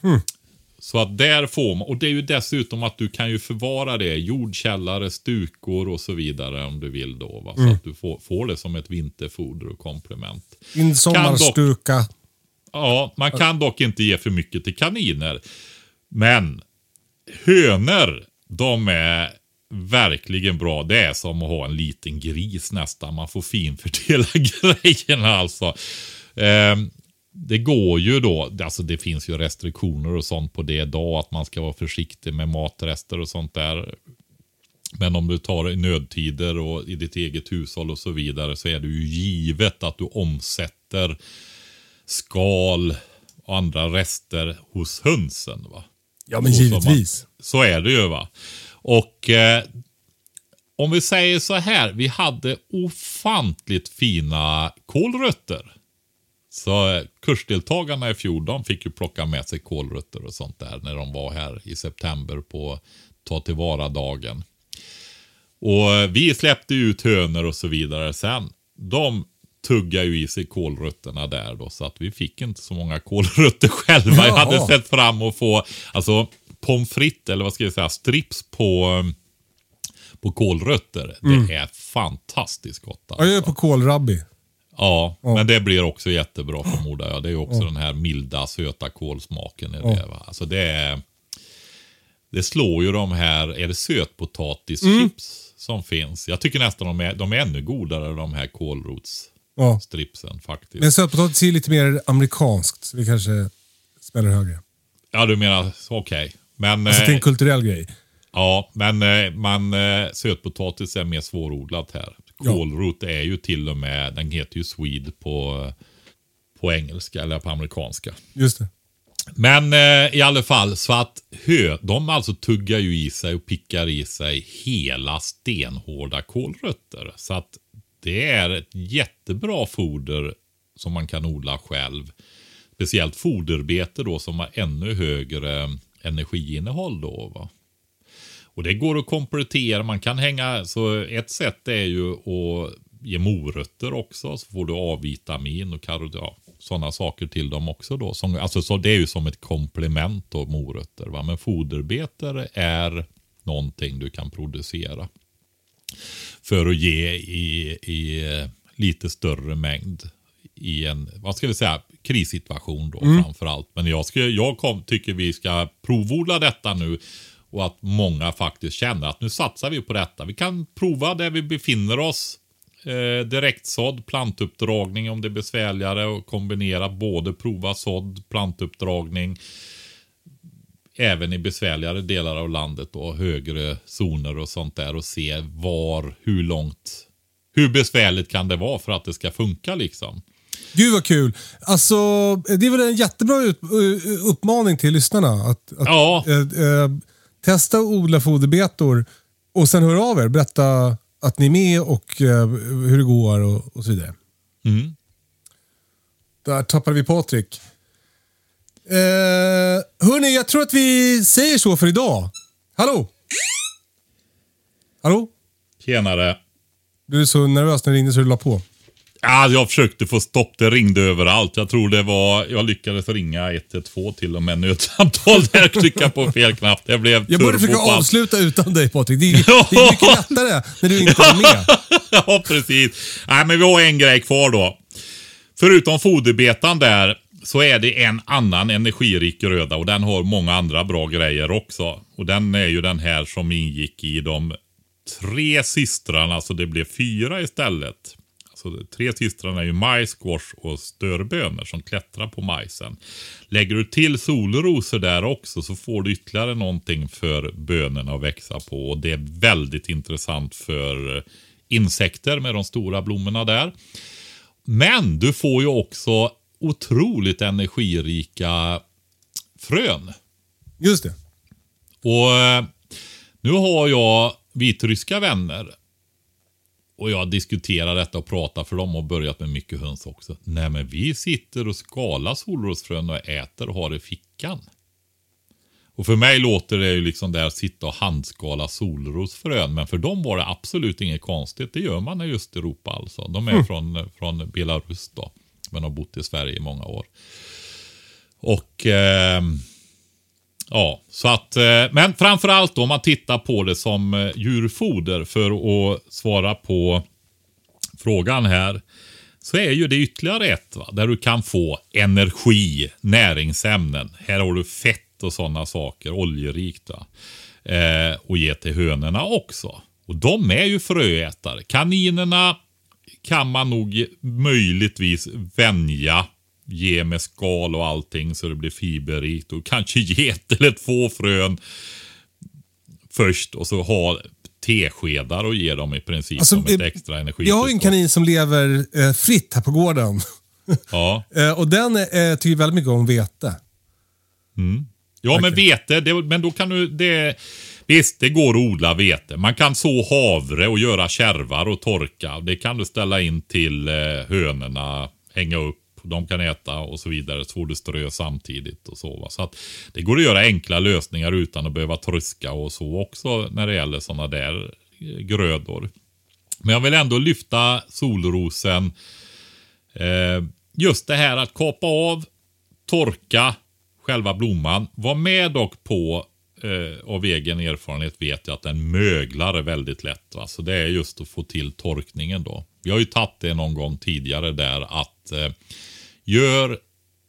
Hmm. Så att där får man, och det är ju dessutom att du kan ju förvara det jordkällare, stukor och så vidare om du vill då. Va? Så att du får, får det som ett vinterfoder och komplement. Din sommarstuka. Ja, man kan dock inte ge för mycket till kaniner. Men hönor, de är verkligen bra. Det är som att ha en liten gris nästan. Man får finfördela [LAUGHS] grejerna alltså. Ehm, det går ju då, alltså det finns ju restriktioner och sånt på det idag. Att man ska vara försiktig med matrester och sånt där. Men om du tar i nödtider och i ditt eget hushåll och så vidare så är det ju givet att du omsätter skal och andra rester hos hönsen. va. Ja, men givetvis. man- Så är det ju va. Och eh, om vi säger så här, vi hade ofantligt fina kålrötter. Så eh, kursdeltagarna i fjol, de fick ju plocka med sig kålrötter och sånt där när de var här i september på ta tillvara-dagen. Och eh, vi släppte ut hönor och så vidare sen. De tuggar ju i sig kålrötterna där då, så att vi fick inte så många kålrötter [LAUGHS] själva. Jag hade Jaha. sett fram att få, alltså pommes frites, eller vad ska jag säga, strips på, eh, på kålrötter. Det är fantastiskt gott. Ja, jag är Alltså. på kålrabbi. Ja, men det blir också jättebra förmodar jag. Det är också den här milda, söta kålsmaken i det. Va? Alltså det är... Det slår ju de här, är det sötpotatischips som finns? Jag tycker nästan de är, de är ännu godare de här kålrotsstripsen Ja. faktiskt. Men sötpotatis är lite mer amerikanskt. Så det kanske smäller högre. Ja, du menar, okej. Men, Alltså det är en eh, kulturell grej. ja, men eh, man, eh, sötpotatis är mer svårodlat här. Ja. Kålrot är ju till och med, den heter ju Swede på, på engelska eller på amerikanska. Just det. Men eh, i alla fall så att hö, de alltså tuggar ju i sig och pickar i sig hela stenhårda kålrötter. Så att det är ett jättebra foder som man kan odla själv. Speciellt foderbete då som har ännu högre energiinnehåll då. Va? Och det går att komplettera. Man kan hänga, så ett sätt är ju att ge morötter också. Så får du A-vitamin och ja, sådana saker till dem också då. Som, alltså, så det är ju som ett komplement då, morötter. Va? Men foderbetor är någonting du kan producera. För att ge i, i lite större mängd i en, vad ska vi säga, krissituation då mm. framför allt. Men jag, ska, jag kom, tycker vi ska provodla detta nu och att många faktiskt känner att nu satsar vi på detta. Vi kan prova där vi befinner oss. Eh, direktsådd, plantuppdragning om det är besvärligare och kombinera både prova sådd, plantuppdragning även i besvärligare delar av landet då, högre zoner och sånt där och se var, hur långt, hur besvärligt kan det vara för att det ska funka liksom. Gud vad kul. Alltså, det är väl en jättebra uppmaning till lyssnarna. Att, att ja. äh, äh, testa att odla foderbetor och sen hör av er. Berätta att ni är med och äh, hur det går och, och så vidare. Mm. Där tappade vi Patrik. Eh, hörni, jag tror att vi säger så för idag. Hallå? Hallå? Tjenare. Du är så nervös när det ringde så du la på. Ja, jag försökte få stopp. Det ringde överallt. Jag tror det var, jag lyckades ringa 112 till och med nödsamtal där klicka på fel knapp. Det blev Jag borde försöka avsluta utan dig Patrik. Det är, det är mycket lättare när du inte är med. [LAUGHS] ja, precis. Nej, men vi har en grej kvar då. Förutom foderbetan där så är det en annan energirik gröda och den har många andra bra grejer också. Och den är ju den här som ingick i de tre systrarna, så det blev fyra istället. Så tre systrarna är ju majs, squash och störbönor som klättrar på majsen. Lägger du till solrosor där också så får du ytterligare någonting för bönorna att växa på. Och det är väldigt intressant för insekter med de stora blommorna där. Men du får ju också otroligt energirika frön. Just det. Och eh, nu har jag vitryska vänner. Och jag diskuterar detta och pratar för dem och börjat med mycket höns också. Nej men vi sitter och skalar solrosfrön och äter och har i fickan. Och för mig låter det ju liksom där sitta och handskala solrosfrön. Men för dem var det absolut inget konstigt. Det gör man i Östeuropa alltså. De är mm. från, från Belarus då men har bott i Sverige i många år. Och eh, ja, så att, eh, men framför allt om man tittar på det som eh, djurfoder för att svara på frågan här. Så är ju det ytterligare ett va? där du kan få energi, näringsämnen. Här har du fett och sådana saker, oljerikt. Eh, och ge till hönorna också. Och de är ju fröätare. Kaninerna kan man nog möjligtvis vänja. Ge med skal och allting så det blir fiberrikt. Och kanske ge ett eller två frön först och så ha teskedar och ge dem i princip alltså, som ett extra energi. Jag har en kanin som lever eh, fritt här på gården. [LAUGHS] Ja. eh, och den eh, tycker väldigt mycket om vete. Mm. Ja, okay. men vete, det, men då kan du... Det, Visst, det går att odla vete. Man kan så havre och göra kärvar och torka. Det kan du ställa in till eh, hönorna, hänga upp. De kan äta och så vidare. Så får du strö samtidigt och så. Så att det går att göra enkla lösningar utan att behöva tröska och så också när det gäller sådana där eh, grödor. Men jag vill ändå lyfta solrosen. Eh, just det här att kapa av, torka själva blomman. Var med dock på eh, av egen erfarenhet vet jag att den möglar väldigt lätt. Va? Så det är just att få till torkningen då. Vi har ju tagit det någon gång tidigare där att eh, gör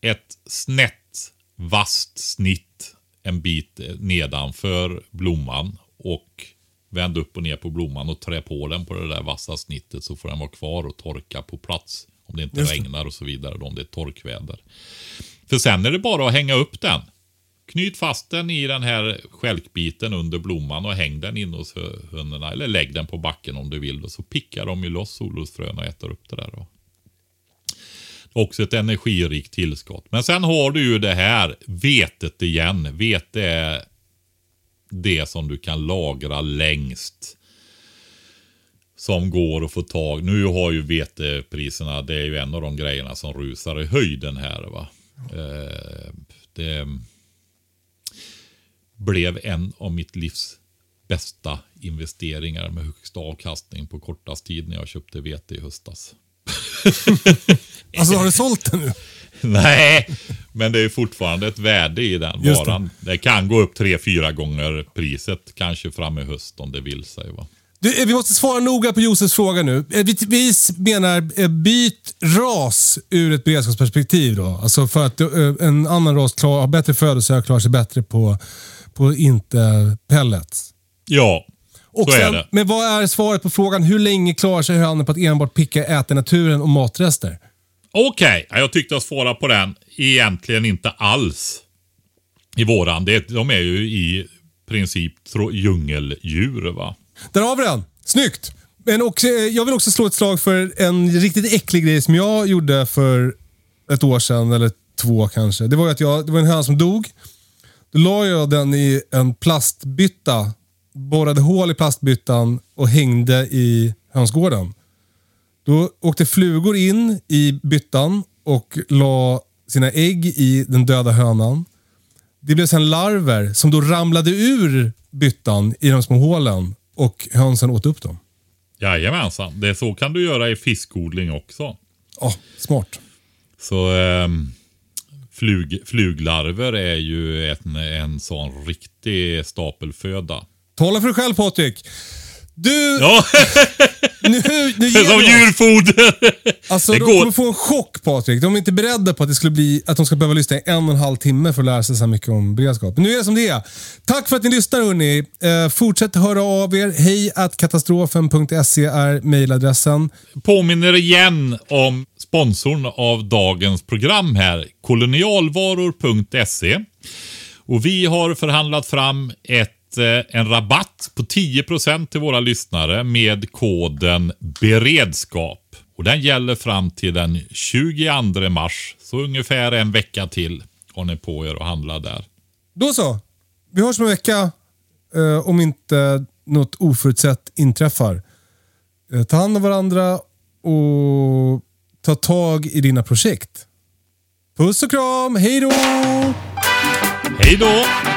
ett snett vasst snitt en bit nedanför blomman och vänd upp och ner på blomman och trä på den på det där vassa snittet så får den vara kvar och torka på plats. Om det inte regnar och så vidare, om det är torkväder. För sen är det bara att hänga upp den. Knyt fast den i den här skälkbiten under blomman och häng den in hos hönorna. Eller lägg den på backen om du vill. Och så pickar de ju loss solrosfrön och äter upp det där. Då. Också ett energirikt tillskott. Men sen har du ju det här vetet igen. Vete är det som du kan lagra längst. Som går att få tag. Nu har ju vetepriserna, det är ju en av de grejerna som rusar i höjden här. va. Eh, det blev en av mitt livs bästa investeringar med högsta avkastning på kortast tid när jag köpte vete i höstas. [LAUGHS] Alltså har du sålt den nu? [LAUGHS] Nej, men det är fortfarande ett värde i den Just det. varan. Det. kan gå upp tre, fyra gånger priset kanske fram i höst om det vill sig. Va? Du, eh, vi måste svara noga på Josefs fråga nu. Eh, Vi, vi menar eh, byt ras ur ett beredskapsperspektiv. Då. Alltså för att en annan ras klar, har bättre födelse och klarar sig bättre på, på inte pellets. Ja, Och så är sen, det. Men vad är svaret på frågan hur länge klarar sig hönan på att enbart picka äta naturen och matrester? Okej, okay. jag tyckte jag svarade på den. Egentligen inte alls. I våran. Det, de är ju i princip tro- djungeldjur. va. Där har vi den. Snyggt! Men också, eh, jag vill också slå ett slag för en riktigt äcklig grej som jag gjorde för ett år sedan, eller två kanske. Det var att jag, det var en höna som dog. Då la jag den i en plastbytta, borrade hål i plastbyttan och hängde i hönsgården. Då åkte flugor in i byttan och la sina ägg i den döda hönan. Det blev sen larver som då ramlade ur byttan i de små hålen och hönsen åt upp dem. Jajamensan. Det så kan du göra i fiskodling också. Ja, smart. Så ehm, flug, fluglarver är ju en, en sån riktig stapelföda. Tala för dig själv Patrik. Du, Ja, [LAUGHS] nu, nu ger som djurfoder. Alltså, det de går. kommer få en chock Patrik. De är inte beredda på att, det skulle bli, att de ska behöva lyssna i en och en halv timme för att lära sig så här mycket om beredskap. Men nu är det som det är. Tack för att ni lyssnar hörni. Eh, fortsätt höra av er. Hej att katastrofen.se är mejladressen. Påminner igen om sponsorn av dagens program här, kolonialvaror.se. Och vi har förhandlat fram ett, en rabatt på 10% till våra lyssnare med koden beredskap. Och den gäller fram till den 22 mars, så ungefär en vecka till har ni på er att handla där. Då så. Vi hörs om en vecka eh, om inte något oförutsett inträffar. Eh, ta hand om varandra och ta tag i dina projekt. Puss och kram. Hej då! Hej då!